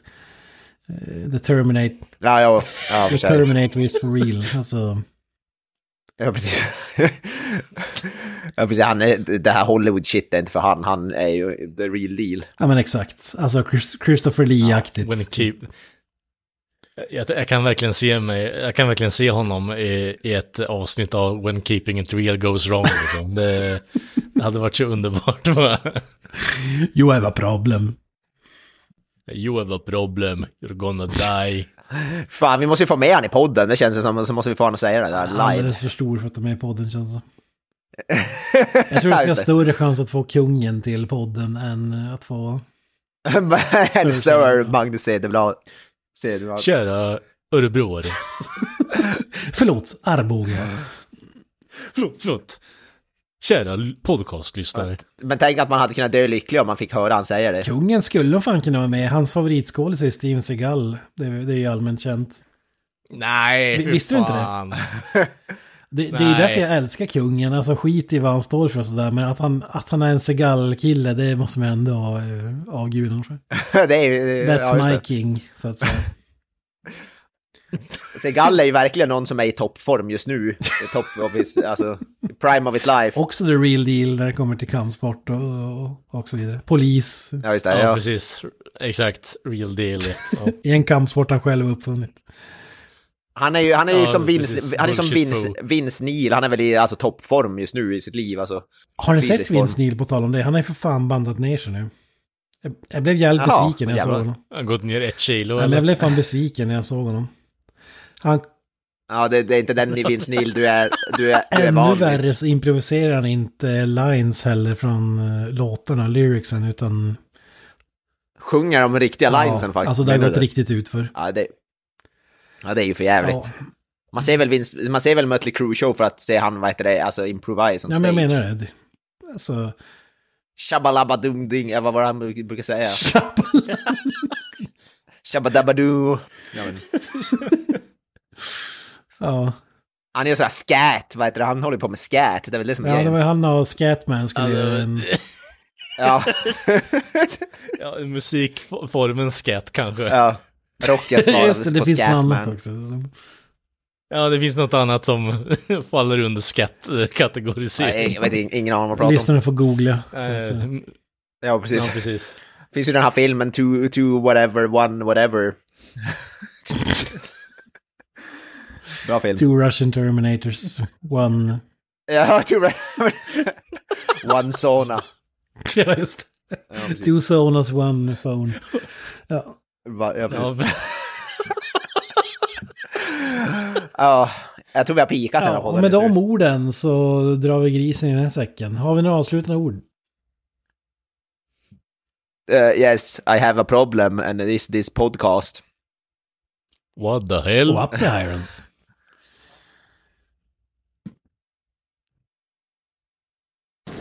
Eh, The Terminator, Ja, ja, ja, the. Terminator is for real. Alltså, ja precis. ja, precis. Han är, det här Hollywood shit är inte för han. Han är ju the real deal. ja men exakt. Alltså Chris- Christopher Lee-aktigt. Keep... jag, jag kan verkligen se mig, jag kan verkligen se honom i, i ett avsnitt av When Keeping It Real Goes Wrong. Liksom. Det, det hade varit så underbart. va? You have a problem. You have a problem, you're gonna die. [laughs] Fan, vi måste ju få med han i podden. Det känns som, så måste vi få honom att säga det där live. Alldeles för stor för att de är i podden känns det som. [laughs] Jag tror vi ska ha det. större chans att få kungen till podden än att få... [laughs] Sir. Magnus. Cederblad. Kära örebroare. Förlåt, Arboga. Förlåt, förlåt. Kära podcastlyssnare. Men tänk att man hade kunnat dö lycklig om man fick höra han säga det. Kungen skulle nog fan kunna vara med. Hans favoritskådis är Steven Seagal. Det, det är ju allmänt känt. Nej, visste du inte det? [laughs] Det, det är därför jag älskar kungen. Alltså skit i vad han står för och sådär. Men att han, att han är en Seagal-kille, det måste man ändå ha eh, avguden för. [laughs] det är. That's ja, my det. king, så att säga. [laughs] Segal är ju verkligen någon som är i toppform just nu. Top of his, alltså, prime of his life. Också the real deal när det kommer till kampsport och, och, så vidare. Polis. Ja, just det. Ja, Ja. precis. Exakt. Real deal. Ja. [laughs] I en kampsport han själv uppfunnit. Han är ju, han är ju Ja, som Vince, han är som Vince. Vince Neil. Han är väl i alltså, toppform just nu i sitt liv. Alltså. Har ni sett form. Vince Neil på tal om det? Han ju för fan bandat ner sig nu. Jag, jag blev jävligt besviken när jag såg honom. Han har gått ner ett kilo eller? jag blev fan besviken när jag såg honom. Han, Ja, det, det är inte den Vince Neil du är, du är, du är ännu van vid. värre så improviserar han inte lines heller från uh, låtarna, lyricsen, utan... Sjunger de riktiga linesen faktiskt. Alltså det har gått riktigt ut för. Ja, det, ja, det är ju för jävligt. Ja. Man ser väl Vince, man ser väl Mötley Crüe show för att se han, vad heter det, alltså improvise on Ja, men jag stage. menar det. Alltså, Shabalabadum-ding, eh, vad var det han brukar säga? Ja, men, [laughs] Ja, han gör sådär scat, vad heter det? Han håller på med scat, det är väl det som ja är det var han och Scatman skulle Ja, det göra en... Ja, [laughs] [laughs] Ja, musikformen skat kanske. Ja. ja. Rocken svarade [laughs] Just det, det på finns annat också. det finns något annat som faller under skatt-kategorisering. jag vet inte, ingen aning vad de pratar om. Lyssnarna får googla. säga. Ja, Ja, precis. precis. Finns ju den här filmen, two, two whatever, one whatever. Bra film. Two Russian Terminators, one... [laughs] Ja, two [laughs] One sauna. Ja, just det. Ja. Two Sonas, one phone. Ja. Va- Ja. Ja, [laughs] ja, jag tror vi har pikat den här Ja, och med nu. de orden så drar vi grisen i den här säcken. Har vi några avslutande ord? Uh, yes, I have a problem and this this podcast. what the hell? Up the irons.